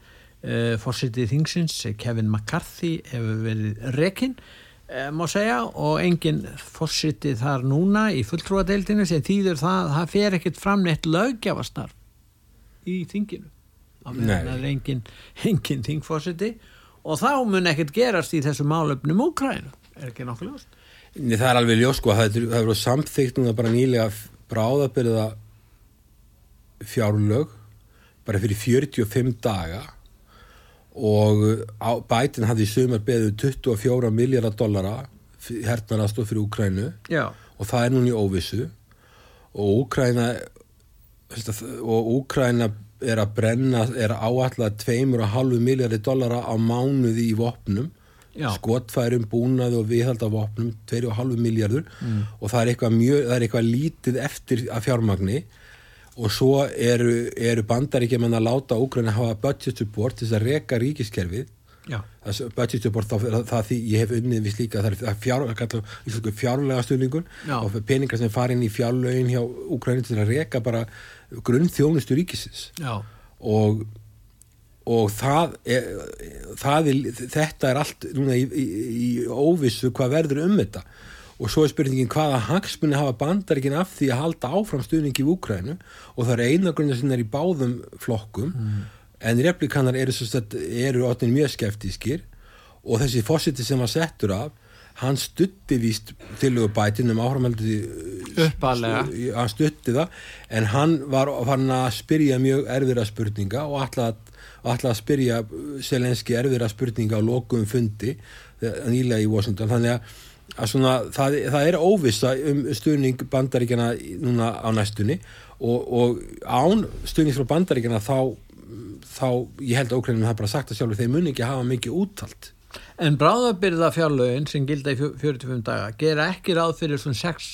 Uh, Fórsitið þingsins, Kevin McCarthy, hefur verið rekinn eh, má segja og enginn fórsiti þar núna í fulltrúadeildinu sem þýður það það fer ekkert fram neitt lögjafastarf í þinginu. Á meðan það er enginn engin þingfórsiti og þá mun ekkert gerast í þessu málöfnum Úkrænu er ekki nokkuð ljóst? Það er alveg ljós sko, það er, er verið samþykkt núna bara nýlega bráðabyrða fjárlög bara fyrir 45 daga og bætin hafði í sumar beðið 24 miljardar dollara hernarast og fyrir Úkrænu Já, og það er núna í óvissu. Og Úkræna og Úkræna er að brenna, er að áallega 2,5 miljardi dollara á mánuði í vopnum. Já. skotfærum, búnaði og viðhald af vopnum 2,5 miljardur og það er mjög, það er eitthvað lítið eftir að fjármagni og svo eru, eru bandaríkjumenn að láta Úkræna hafa budget support til þess að reka ríkiskerfið. Þessu budget support þá, það, það því ég hef unnið við slíka það er- fjár, fjárlega stuðningur Já. og peningar sem fara inn í fjárlögin hjá Úkræni til að reka bara grunnþjónustu ríkisins. Já, og, og það, er, það er, þetta er allt núna í, í, í óvissu hvað verður um þetta og svo er spurningin hvaða hagsmunni hafa bandaríkin af því að halda áfram stuðningi í Úkrænu og það er einagrunna sem er í báðum flokkum. En replikanar eru, eru orðin mjög skeftískir og þessi fósiti sem var settur af hann stutti víst tilögu bætin um áframhaldi Upphaflega. hann stutti það. En hann var farin að spyrja mjög erfira spurninga og ætla að, að spyrja selenski erfira spurninga á lokum fundi eh, nýlega í Washington. Þannig að, að svona, það, það er óvissa um stuðning bandaríkjana núna á næstunni og, og án stuðning frá bandaríkjana þá, þá ég held að ókrænum það bara sagt að sjálfur þeir muni ekki hafa mikið úttalt En bráðabyrða fjárlögin sem gilda í fjö- 45 daga gera ekki ráð fyrir svona 6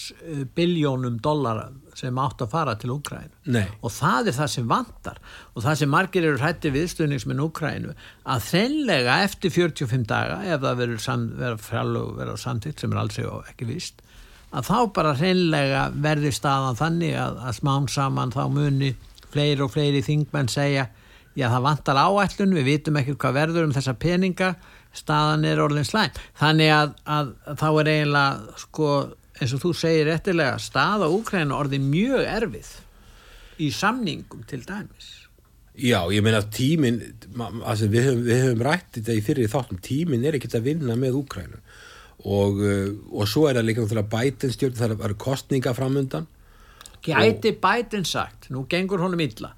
biljónum dollara sem átt að fara til Úkrænu. Og það er það sem vantar og það sem margir eru hætti viðstöðningsminn Úkrænu að þreinlega eftir 45 daga ef það verður sam, verður verður samtitt sem er alls ekki vist að þá bara hreinlega verði staðan þannig að, að smán saman þá muni fleiri og fleiri þingmenn segja já það vantar áætlun, við vitum ekki hvað verður um þessa peninga, staðan er orðin slæm. Þannig að, að, að þá er eiginlega, sko, eins og þú segir réttilega, staða Úkræna orðin mjög erfið í samningum til dæmis. Já, ég meina altså við, höfum, við höfum rætt þetta í fyrir þáttum tíminn er ekkert að vinna með Úkrænu og, uh, og svo er það líka náttúrulega bætinn stjórn það eru kostninga framundan Gæti Biden sagt, nú gengur honum illa,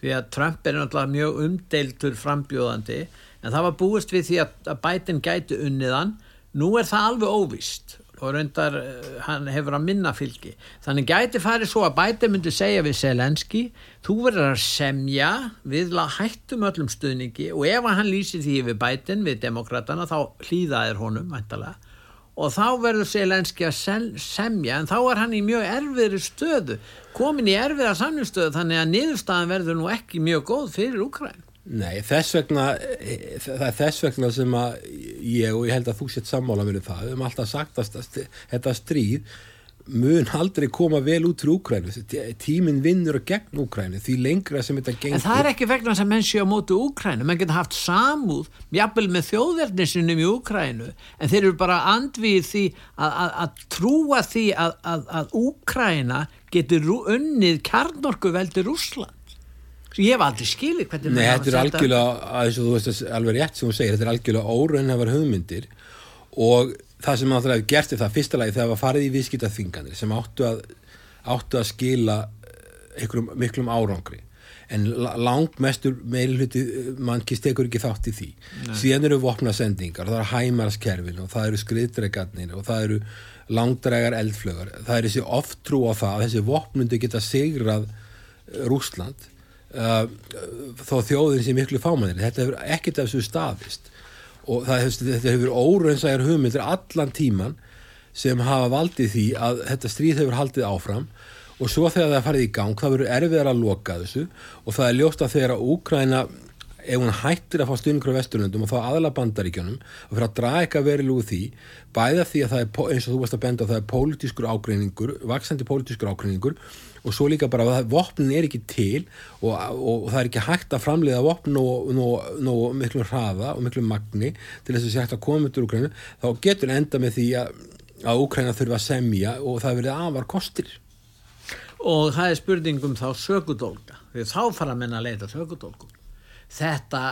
því að Trump er náttúrulega mjög umdeiltur frambjóðandi, en það var búist við því að, að Biden gæti unniðan, nú er það alveg óvíst og reyndar eh, hann hefur að minna fylgi. Þannig gæti farið svo að Biden myndi segja við Selenski, þú verður að semja við hættum öllum stuðningi og ef hann lýsir því við Biden, við demokratana, þá hlýðaðir honum, væntalega og þá verður Selenski að semja en þá er hann í mjög erfiðri stöðu komin í erfiða samnumstöðu þannig að niðurstaðan verður nú ekki mjög góð fyrir Úkræn Nei, þess vegna eh, það er þess vegna sem að ég og ég held að þú sett sammála mér um það. Við höfum alltaf sagt að þetta stríð mun aldrei koma vel út fyrir Úkrænu tíminn vinnur gegn Úkrænu því lengra sem þetta gengur en það er ekki vegna þess að menn séu á móti Úkrænu menn geta haft samúð jafnvel með þjóðverðnisinum í Úkrænu en þeir eru bara andvið því að, að, að trúa því að, að, Úkræna getur unnið kjarnorku veldi Rússland ég hef aldrei skilið hvernig Nei, þetta er að- algjörlega, að þess að þú veist að alveg rétt sem hún segir, þetta er algjörlega óraunhafar hugmyndir. Og það sem náttúrulega gert er það fyrsta lagi þegar það var farið í viðskiptaþvinganir sem áttu að, áttu að skila eh, einhverjum miklum árangri. En la- langmestur meilhuti mannkist tekur ekki þátt í því. Síðan eru vopnasendingar, það eru hæmarskerfin og það eru skriðdregarnir og það eru langdregar eldflögar það er þessi oft trú á það að þessi vopnundi geta sigrað Rúsland uh, þó þjóðin sem miklu fámannir þetta hefur ekkert af þessu staðist. Og það, þetta hefur óraunsæjar hugmyndir allan tíman sem hafa valdið því að þetta stríð hefur haldið áfram. Og svo þegar það farið í gang það verður erfiðar að loka þessu. Og það er ljóst að þegar að Úkræna ef hún hættir að fá stuðningur á Vesturlöndum og þá aðla bandaríkjunum og fyrir að draga eitthvað verið úr því bæða því að það er, eins og þú varst að benda það er pólitískur ágreiningur, vaksandi pólitískur ágreiningur og svo líka bara að vopnin er ekki til og, og, og það er ekki hægt að framleiða vopn og, miklu hraða og miklu magni til þess að sé hægt að koma út úr Ukraínu, þá getur enda með því að, að Ukraína þurfa að semja og það verið afar kostir. Og það er spurningum þá sökudólka því þá fara menna að leita sökudólkum þetta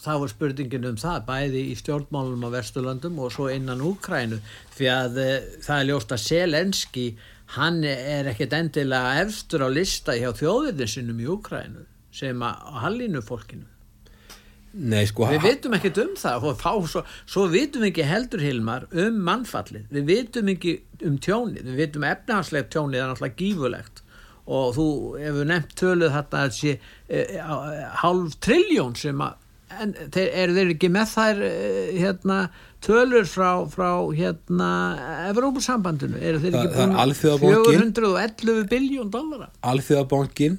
þá er spurningin um það bæði í stjórnmálunum á Vesturlandum og svo innan Úkrænu því að e, það er ljóst að Selenski hann er ekkert endilega efstur á lista hjá þjóðirnisinum í Úkrænu sem að hallinu fólkinu Nei, sko, við vitum ekkert um það og fá, svo, svo vitum við ekki heldur Hilmar um mannfallið, við vitum ekki um tjónið, við vitum efnahagslegt tjónið er náttúrulega gífulegt og þú hefur nefnt töluð þetta að sé e, hálf triljón sem að en þeir, eru þeir ekki með þær e, hérna, tölur frá, frá hérna, Evrópussambandinu eru þeir ekki búin 411 biljón dollara Alþjóðabankin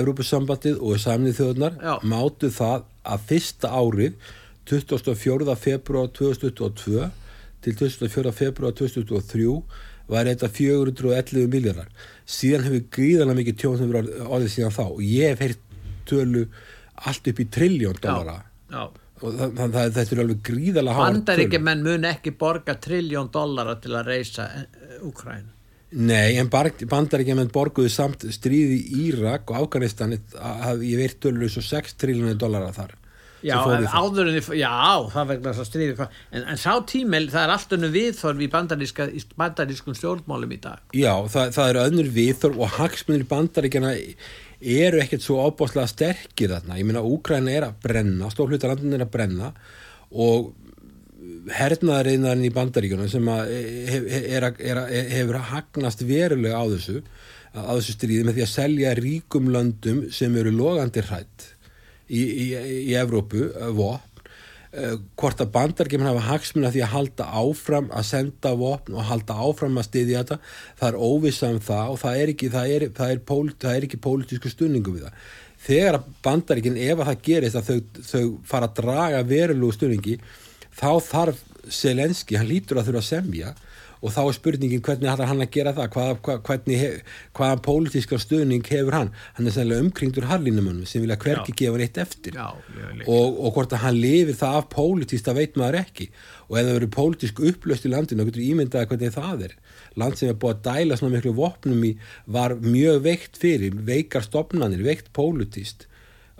Evrópussambandið og samnið þjóðunar mátu það að fyrsta árið 24. februar 2022 til 24. februar 2023 var þetta 411 miljardar síðan hefur gríðarlega mikið tjón sem verið orðið síðan þá og ég hef heyrt tölu allt upp í trilljón dólara og þannig að þetta er alveg gríðarlega háar tölu Bandaríkja menn mun ekki borga trilljón dólara til að reysa Ukræn eh, Nei, en bandaríkja menn borguðu samt stríði í Írak og Afganistan ég veit tölu svo 6 triljónir dólara þar Já, áður en því, já, það vegna þess að stríði en, en sá tímel, það er allt önnur viðþorf í bandarískum stjórnmálum í dag. Já, það, það eru önnur viðþorf og hagsmunir bandaríkjana eru ekkert svo ábáslega sterkir þarna, ég minna Úgræna er að brenna, stórhlutarlandin er að brenna og hernaðariðnaðin í bandaríkjana sem er, er, er, hefur hagnast verulega á þessu á þessu stríði með því að selja ríkum löndum sem eru logandi hrætt í, í, í Evrópu uh, hvort að bandargemin hafa hagsmuna því að halda áfram að senda vopn og halda áfram að styðja þetta? Það er óvisa um það og það er ekki, það er, það er, pól, það er ekki pólitísku stunningu við það. Þegar að bandargin ef að það gerist að þau, þau fara að draga verulegu stunningi þá þarf Selenski, hann lítur að þurfa að semja og þá er spurningin hvernig hættar hann að gera það? Hvað, hvað, hvernig, hef, hvaða pólitíska stöðning hefur hann? Hann er sannlega umkringdur harlinumunum sem vilja hverki gefa hann eitt eftir. Já, og, og hvort að hann lifir það af pólitíst það veit maður ekki. Og ef það verður pólitísk upplöst í landinu þá getur ímyndaði hvernig það er. Land sem er búið að dæla svona miklu vopnum í var mjög veikt fyrir veikar stopnarnir, veikt pólitíst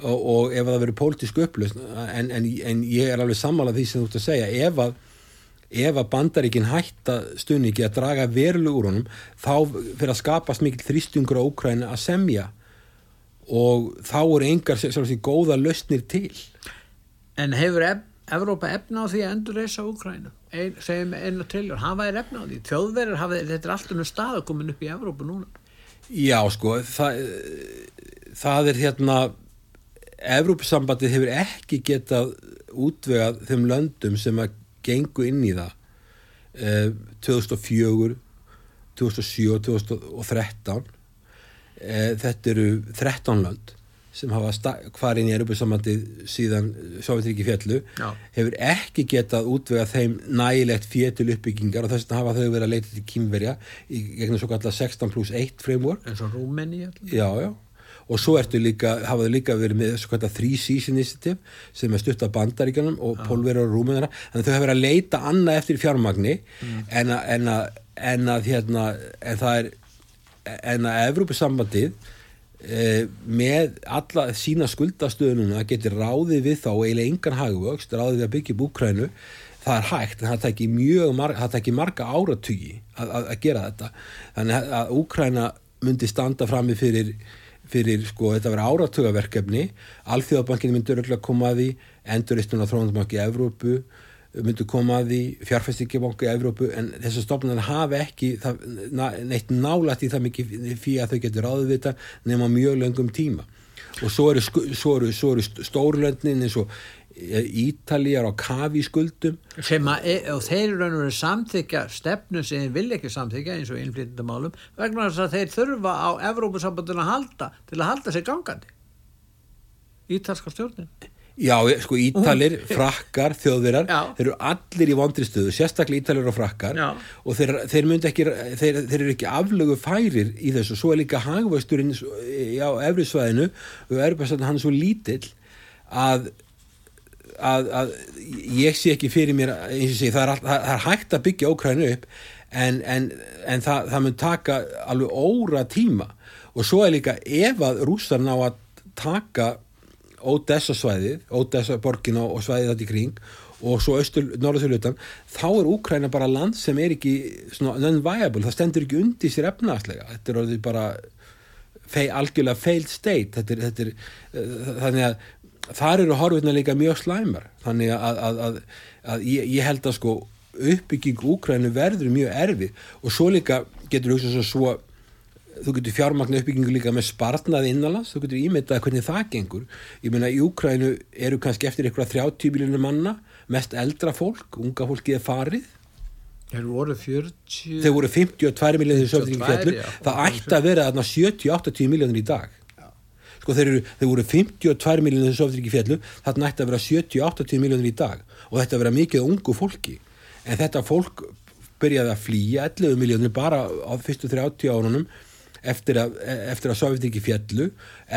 og, og ef það verður pólitísk upplöst en, en, en ég er alveg sammálað því sem þú ert að segja ef að ef að bandaríkin hætta stuðningi að draga veruleg úr honum þá fyrir að skapast mikil þrýstungur á Úkræni að semja. Og þá eru engar svolítið góða lausnir til. En hefur ef, Evrópa efna á því að endur reysa Úkrænu Ein, segjum einu triljón, hafa er efna á því? Þjóðverður hafa, þetta er alltaf nú stað að koma upp í Evrópu núna. Já sko það, það er hérna Evrópusambandið hefur ekki getað útvegað þeim löndum sem að gengu inn í það. Eh, 2004 2007 2013 eh, þetta eru 13 land sem hafa hvar inn í Europasambandið síðan Sovjetriki fjallu Já. hefur ekki getað útvega þeim nægilegt fjetil uppbyggingar og þess að hafa þau verið að leita til kýmverja í gegnum svo kallar 16 plus 1 framework. Eins og Rúmeni Já, já og svo ertu líka, hafaðu líka verið með kvært að Three Seas Initiative sem er stutt af bandaríkanum og pólverið og rúmiðara, þannig að þau hafa verið að leita annað eftir fjármagni mm. en, að, en, að, en að hérna en það er en að Evrópusambandið eh, með alla sína skuldastöðununa getur ráðið við þá eiginlega engan hagvöxt, ráðið við að byggja búkrænu það er hægt, en það tekir mjög marga, það tekir marga áratugi að, að gera þetta. Þannig að Úkræna myndi standa fram með fyrir fyrir sko þetta verið áratugaverkefni. Alþjóðabankin öll að koma að því Enduristun á Þróndabanki í Evrópu myndur koma að því fjárfæstingibanki í Evrópu en þessar stofnunar hafa ekki það, neitt nálægt í það mikið fyrir að þau getur ráðið þetta nema mjög löngum tíma og svo eru, eru, eru stórlöndin eins og Ítalíjar á kafi skuldum e, og þeir veru samþykja stefnu sem þeir vilja ekki samþykja eins og innflytjandamálum vegna þess að þeir þurfa á Evrópusambandun að halda til að halda sig gangandi. Ítalska stjórnin Já, sko Ítalir, frakkar, þjóðvirar þeir eru allir í vondri stöðu sérstaklega Ítalir og frakkar. Já. og þeir, þeir, ekki, þeir, þeir eru ekki aflögu færir í þessu. Svo er líka hagvöxturinn á efrisvæðinu og er bara hann er svo lítill að, að, að ég sé ekki fyrir mér eins og sé, það er, all, það er hægt að byggja ókræðinu upp en, en, en það, það mun taka alveg óra tíma. Og svo er líka ef að rússar ná að taka Ódessa svæðið, Ódessa borgin og, svæðið þetta í kring og svo norðurþjóðlutan, þá er Úkræna bara land sem er ekki non-viable, það stendur ekki undir sér efnaðslega, þetta er orðið bara fei, algjörlega failed state. Þetta er, þetta er uh, þannig að þar eru horfirna líka mjög slæmar. Þannig að, að, að, að ég, ég held að sko uppbygging Úkrænu verður mjög erfið. Og svo líka getur hugsað svo svo þú getur fjármagna uppbyggingu líka með spartnað innanlands, þú getur ímyndað hvernig það gengur. Ég meina í Úkrænu eru kannski eftir eitthvað 30 miljónur manna, mest eldra fólk, unga fólkið er farið. Þeir voru 40... Þeir voru 52 miljónir í söfningi 52, fjallur. já. Það ætti að vera þarna 70-80 miljónir í dag. Sko þeir, eru, þeir voru 52 miljónir það ætti að vera 70-80 miljónir í dag. Og þetta að vera mikið ungu fólki. En þetta fólk byrjaði að flýja 11 miljónir bara á fyrstu 30 árunum eftir að, eftir að Sovjetriki fjallu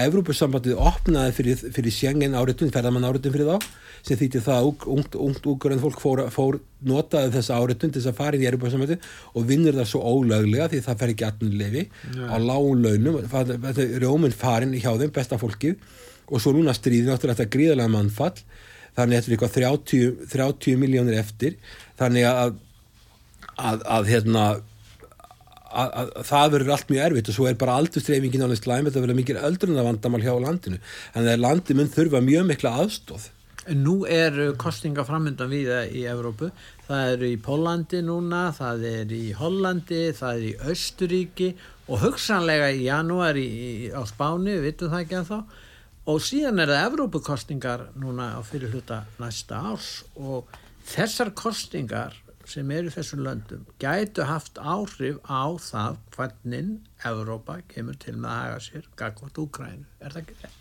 Evrópussambandið opnaði fyrir, fyrir Schengen áritun, ferðamann áritun fyrir þá sem þýtti það að ungt, ungt úrgrönd fólk fór, fór notaði þessa áritun til þess að fara í Evrópussambandið og vinnur það svo ólöglega því það fer ekki atnunlefi á lágun launum. Rjóminn farin hjá þeim, besta fólkið. Og svo núna stríðin áttur þetta gríðalega mannfall. Þannig að þetta er eitthvað 30, 30 miljónir eftir. Þannig að að, að hérna að, að, að það verður allt mjög erfitt og svo er bara aldurstreifingin alveg slæm þetta verður mikil öldruna vandamál hjá landinu en það er landi mun þurfa mjög mikla aðstóð nú er kostinga framöndan viða í Evrópu. Það er í Pólandi núna, það er í Hollandi, það er í Östuríki og hugsanlega í janúar í, í, á Spáni, við vitum það ekki að þá. Og síðan er það Evrópukostingar núna á fyrir hluta næsta árs og þessar kostingar sem eru þessum löndum gætu haft áhrif á það hvernig Evrópa kemur til með að haga sér gagvart Úkrænu. Er það ekki þetta?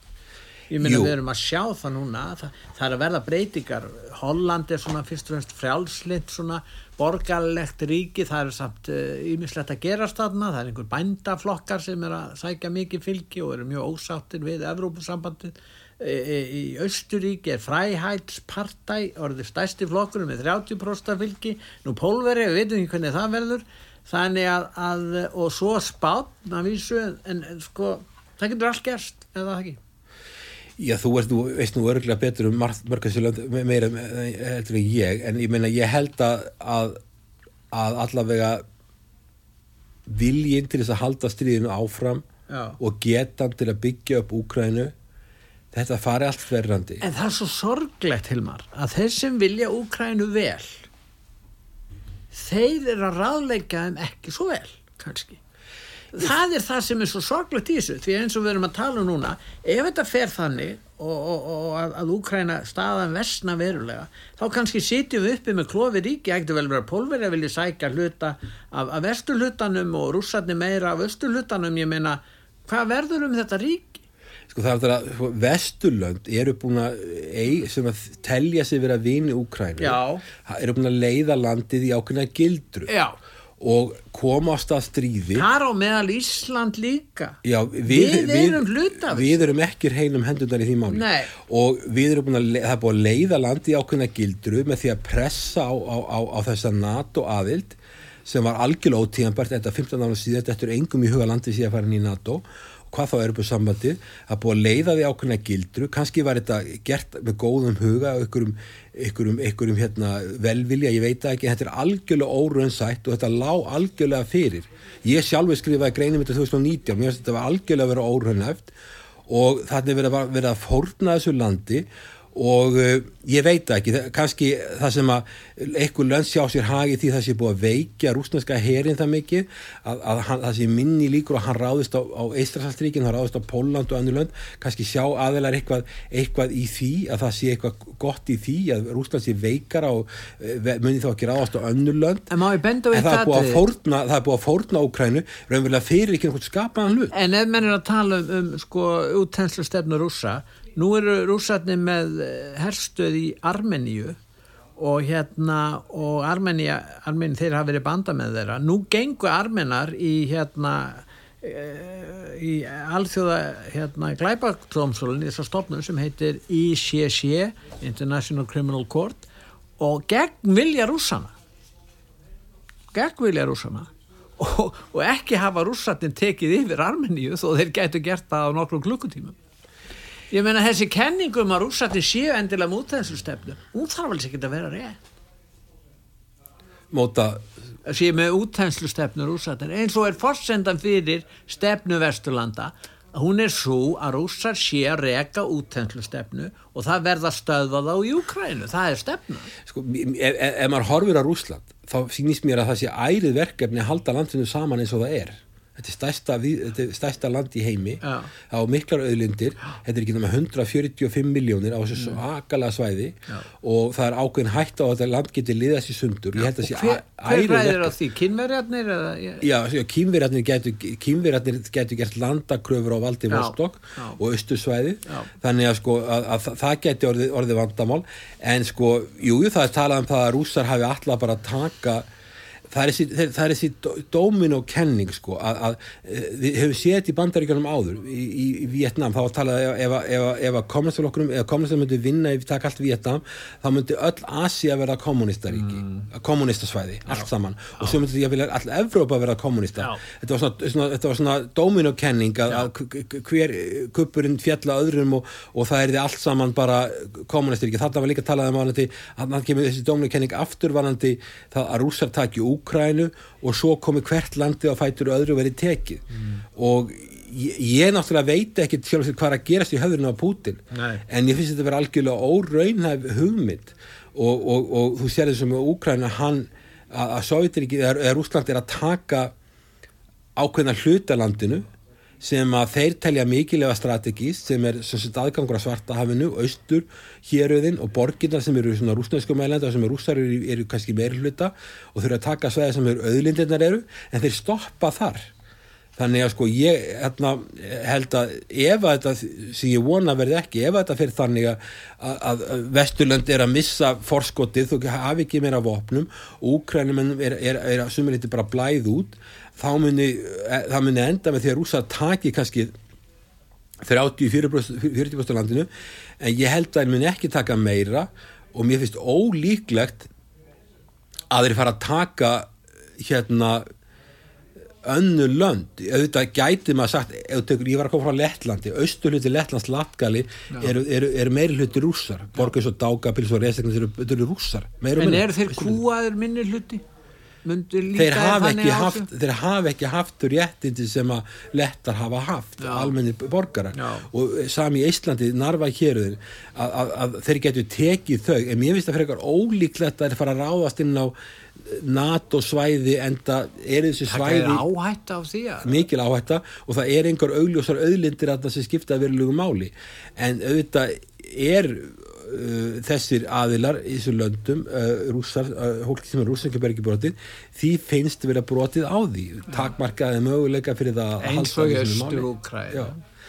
Ég Jú. við erum að sjá það núna, það, það er að verða breytingar. Holland er svona fyrst og fremst frjálslitt, svona borgarlegt ríki, það er samt ímislegt að gerast þarna, það er einhver bændaflokkar sem er að sækja mikið fylgi og eru mjög ósáttir við Evrópusambandið. E, e, í Östuríki er fræhætspartæ, orðið stærsti flokkur með 30% fylgi, nú pólveri, við veitum ekki hvernig það verður, þannig að, að og svo spátn að vísu, en, en sko, það getur allt gerst, eða ekki. Já, þú veist, þú veist nú örgulega betur um mörgasiland meira heldur en ég, en ég meina ég held að, að, að allavega viljinn til þess að halda stríðinu áfram Já. og getan til að byggja upp Úkrænu þetta fari allt verrandi. En það er svo sorglegt, Hilmar, að þeir sem vilja Úkrænu vel, þeir eru að ráðleika þeim ekki svo vel, kannski. Það er það sem er svo sorglegt í þessu, því eins og við erum að tala um núna, ef þetta fer þannig og, og, og að, að Úkræna staðan versna verulega, þá kannski sitjum við uppi með klofi ríki, ekkert vel vera pólveri að vilja sækja hluta af, af vesturhlutanum og rússarni meira af austurhlutanum, ég meina, hvað verður um þetta ríki? Sko það er það að sko, Vesturlönd eru búin að, ei, sem að telja sig vera vini Úkrænu, Já. eru búin að leiða landið í ákveðna gildru Já. og koma á stað stríði. Þar á meðal Ísland líka. Já, við, Við erum hluta af við erum ekki reynum hendurnar í því máli Nei. og við erum búin að, le- það er búin að leiða landi í ákveðna gildru með því að pressa á, á, á, á þessa NATO aðild sem var algjörlega ótíðanbært þetta 15 ára síðan, þetta er engum í huga landi síðan að fara inn í NATO hvað þá er upp á sambandið, það er búið að leiða því ákveðna gildru, kannski var þetta gert með góðum huga ykkurum, ykkurum, ykkurum hérna, velvilja, ég veit ekki, þetta er algjörlega óraunsætt og þetta lá algjörlega fyrir. Ég sjálfur skrifaði greinum þetta 2019, mér finnst þetta var algjörlega að vera óraunnæft og þannig verið að, að fórna þessu landi og uh, ég veit ekki, það, kannski það sem að einhver lönd sjá sér hagi því það sé búið að veikja rúsneska herin það mikið að, að hann, það sé minni líkur að hann ráðist á, á Eistrasalstríkin, hann ráðist á Póland og annu lönd, kannski sjá aðeinar eitthvað, eitthvað í því, að það sé eitthvað gott í því, að Rúsland sé veikara og uh, muni þá ekki ráðast á annu lönd. En en það er búið að fórna það er búið að fórna Úkrænu raunverulega fyrir ekki einhvern skapaðan hlut Nú eru rússarnir með eh, herstöð í Armeníu og hérna og Armenia, Armenia þeir hafa verið banda með þeirra. Nú gengu Armenar í hérna eh, í alþjóða hérna glæpaktlómsólun þessar stofnum sem heitir ICC International Criminal Court og gegn vilja rússana. Gegn vilja rússana. Og, og ekki hafa rússatin tekið yfir Armeníu þó þeir gætu gert það á nokkrum klukkutímum ég meina þessi kenningum að rússatin séu endilega mút þessu stefnu hún þarf alveg ekki að vera rétt. Móta séu með útænslu stefnu rússatin eins og er forsendan fyrir stefnu Vesturlanda hún er svo að rússar sé að reka útænslu stefnu og það verða stöðvað á í Ukrænu, það er stefna. Sko, ef, ef, ef maður horfir á Rúsland þá sýnist mér að það sé ærið verkefni að halda landinu saman eins og það er þetta er stærsta, þetta er stærsta land í heimi. Já. á miklar auðlindir. Þetta er ekki náma 145 miljónir á þessu svakalega svæði. Og það er ákveðin hægt á að þetta land geti liðast í sundur. Að sé hver, hver ræðir á því, ég, Já, kýmverjarnir getur, kýmverjarnir getur gert landakröfur á valdi Vostok og austursvæði Já. þannig að, sko, að, að það- getur orðið, orðið vandamál. En sko, jú, jú, það er talað um það að rússar hafi alltaf bara taka það er þessi, það er þessi dómin og kenning sko, að, að eh, við höfum séð þetta í bandaríkjunum áður í, í, í Vietnam, þá var talað ef, ef, ef, ef að kommunistaflokkurum, ef kommunistar myndi vinna ef við taka allt Vietnam, þá myndi öll Asia verða kommunistaríki, mm. kommunistasvæði, allt saman. Og svo myndi því að vilja all Evrópa verða kommunista Já. þetta var svona, svona, þetta var svona dóminokenning að, að hver kuppurinn fjalla öðrum og, og það er því allt saman bara kommunistaríki, þarna var líka talað um að það kemur þessi dóminokenning afturvarandi það að rússar taki Úkrænu og svo komi hvert landi á fætur öðru verið tekið og ég, ég náttúrulega veit ekki sjálf sér hvað er að gerast í höfðurinn á Pútin Nei. en ég finnst þetta að vera algjörlega óraunhæf hugmynd og, og, og þú sér þessum með Úkræna hann að, að Sovjetiríki eða, Rússland er að taka ákveðna hlutalandinu sem að þeir telja mikilega strategíst sem er sem sagt aðgangur að svarta hafinu, austur, héröðin og borginnar sem eru svona rúsnesku meðlenda sem er rússar eru, eru kannski meiri hluta og þurfa að taka svæði sem eru auðlindirnar eru en þeir stoppa þar. Þannig að sko ég hérna, held að ef að þetta sem ég vona verði ekki, ef að þetta fyrir þannig að, að, Vesturlönd er að missa forskotið, þú hafi ekki meira vopnum Úkrænum er, er, er að sumir liti bara blæð út þá muni, eh, það muni enda með því að rúsa taki kannski 30-40% landinu en ég held að þeir muni ekki taka meira og mér finnst ólíklegt að þeir fara að taka hérna önnu lönd, auðvitað gæti maður sagt, tekur, ég var að koma frá Lettlandi austurluti Lettlands Latgali eru, eru, eru meiri hluti rússar. Borgis og Daugavpils og Reseknins eru, eru rússar en eru þeir kúaðir minni hluti þeir hafa, ekki á haft, þeir hafa ekki haft réttindi sem að lettar hafa haft almenni borgarar. Já. og sami í Íslandi, Narva héruðin að, að, að þeir getur tekið þau. En mér finnst það frekar ólíklegt að þeir fara að ráðast inn á NATO svæði enda er þessi það er svæði áhætt af því að mikil áhætta og það er einhver augljósar auðlindir að það sem skipta verulegu máli. En auðvitað er uh, þessir aðilar í þessum löndum uh, rússar, uh, hólki sem er rússnækjubergi brotið því finnst vera brotið á því takmarkaði möguleika fyrir það að halda og í þessu máli.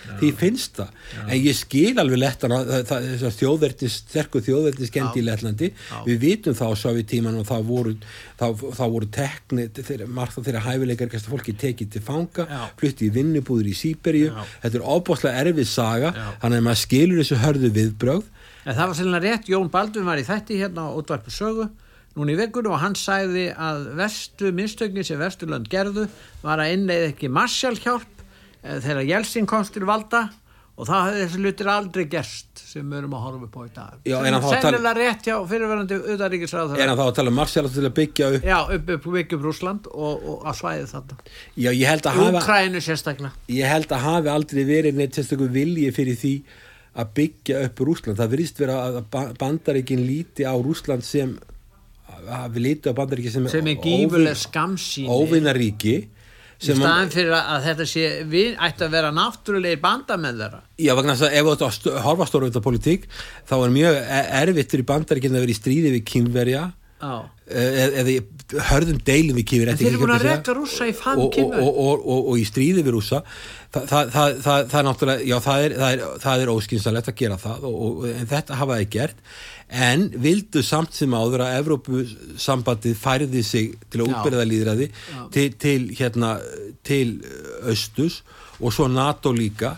Já. því finnst það en ég skil alveg lettana þessar þjóðverðis, sterkur þjóðverðis kendi í Lettlandi, við vitum þá svo við tíman og þá voru þá, þá voru tekni, þeirra, margt af þeirra hæfileikar fólki tekið til fanga Já. flutti í vinnubúður í Sýberíu Já. þetta er óbáslega erfið saga Já. þannig að maður skilur þessu hörðu viðbrögð En það var sérlega rétt, Jón Baldvin var í þætti hérna á útvarpu sögu núna í vekunum og hann sagði að verstu minnstögni sem Vesturlönd gerðu var að innleið ekki Marshallhjálp eh, þegar Jelsin komst til valda og það hefði þessi lutir aldrei gerst sem við erum að horfa upp á í dag. Já, Sem en tala- Sennilega rétt hjá fyrirverandi auðaríkisráð er hann þá að tala um Marsjál til að byggja upp Já, upp upp upp upp Rúsland og, og að svæði þetta. já, ég held að hafa sérstaklega. ég held að hafi aldrei verið neitt sérstökum vilji fyrir því að byggja upp Rúsland. Það virðist vera að ba- Bandaríkin líti á Rúsland sem að við líti á Bandaríkin sem, Sem er gífuleg skamsýni. óvinnaríki Í staðan fyrir að, þetta sé, við ættu að vera náttúrulegir bandamenn þeirra. já, vegna þess að ef þú ert að horfa stóra auðvitað politík þá er mjög e- erfitt fyrir Bandaríkin að vera í stríði við kynverja Já. eða eða hörðum deilum við En þeir eru búin að reka rússa í fann og, og, kýmur. og, og, og, og í stríði við rússa það, það, það, það, er náttúrulega já það er, er, er óskynsalegt að gera það og, og, en þetta hafa þeir gert. En vildu samt sem áður að Evrópusambandið færði sig til að útbyrða líðræði til, til hérna til austus og svo NATO líka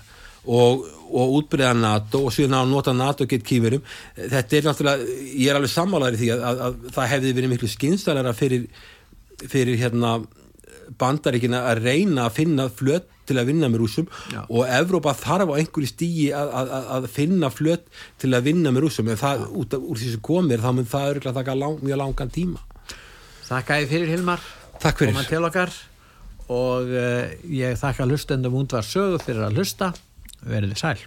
og, og útbyrða NATO og síðan að nota NATO gett kýmurum þetta er náttúrulega, ég er alveg sammálaður í því að, að, að það hefði verið miklu skynstalara fyrir, fyrir hérna bandaríkina að reyna að finna flöt til að vinna með rússum Já. og Evrópa þarf á einhverju stígi að, að, að- að finna flöt til að vinna með rússum. En það, út af, því sem komir þá mun það örgulega taka lang, mjög langan tíma. Þakka ég fyrir Hilmar. Takk fyrir. koma til okkar. Og uh, ég þakka hlustendum undvar sögu fyrir að hlusta. Verið þið sæl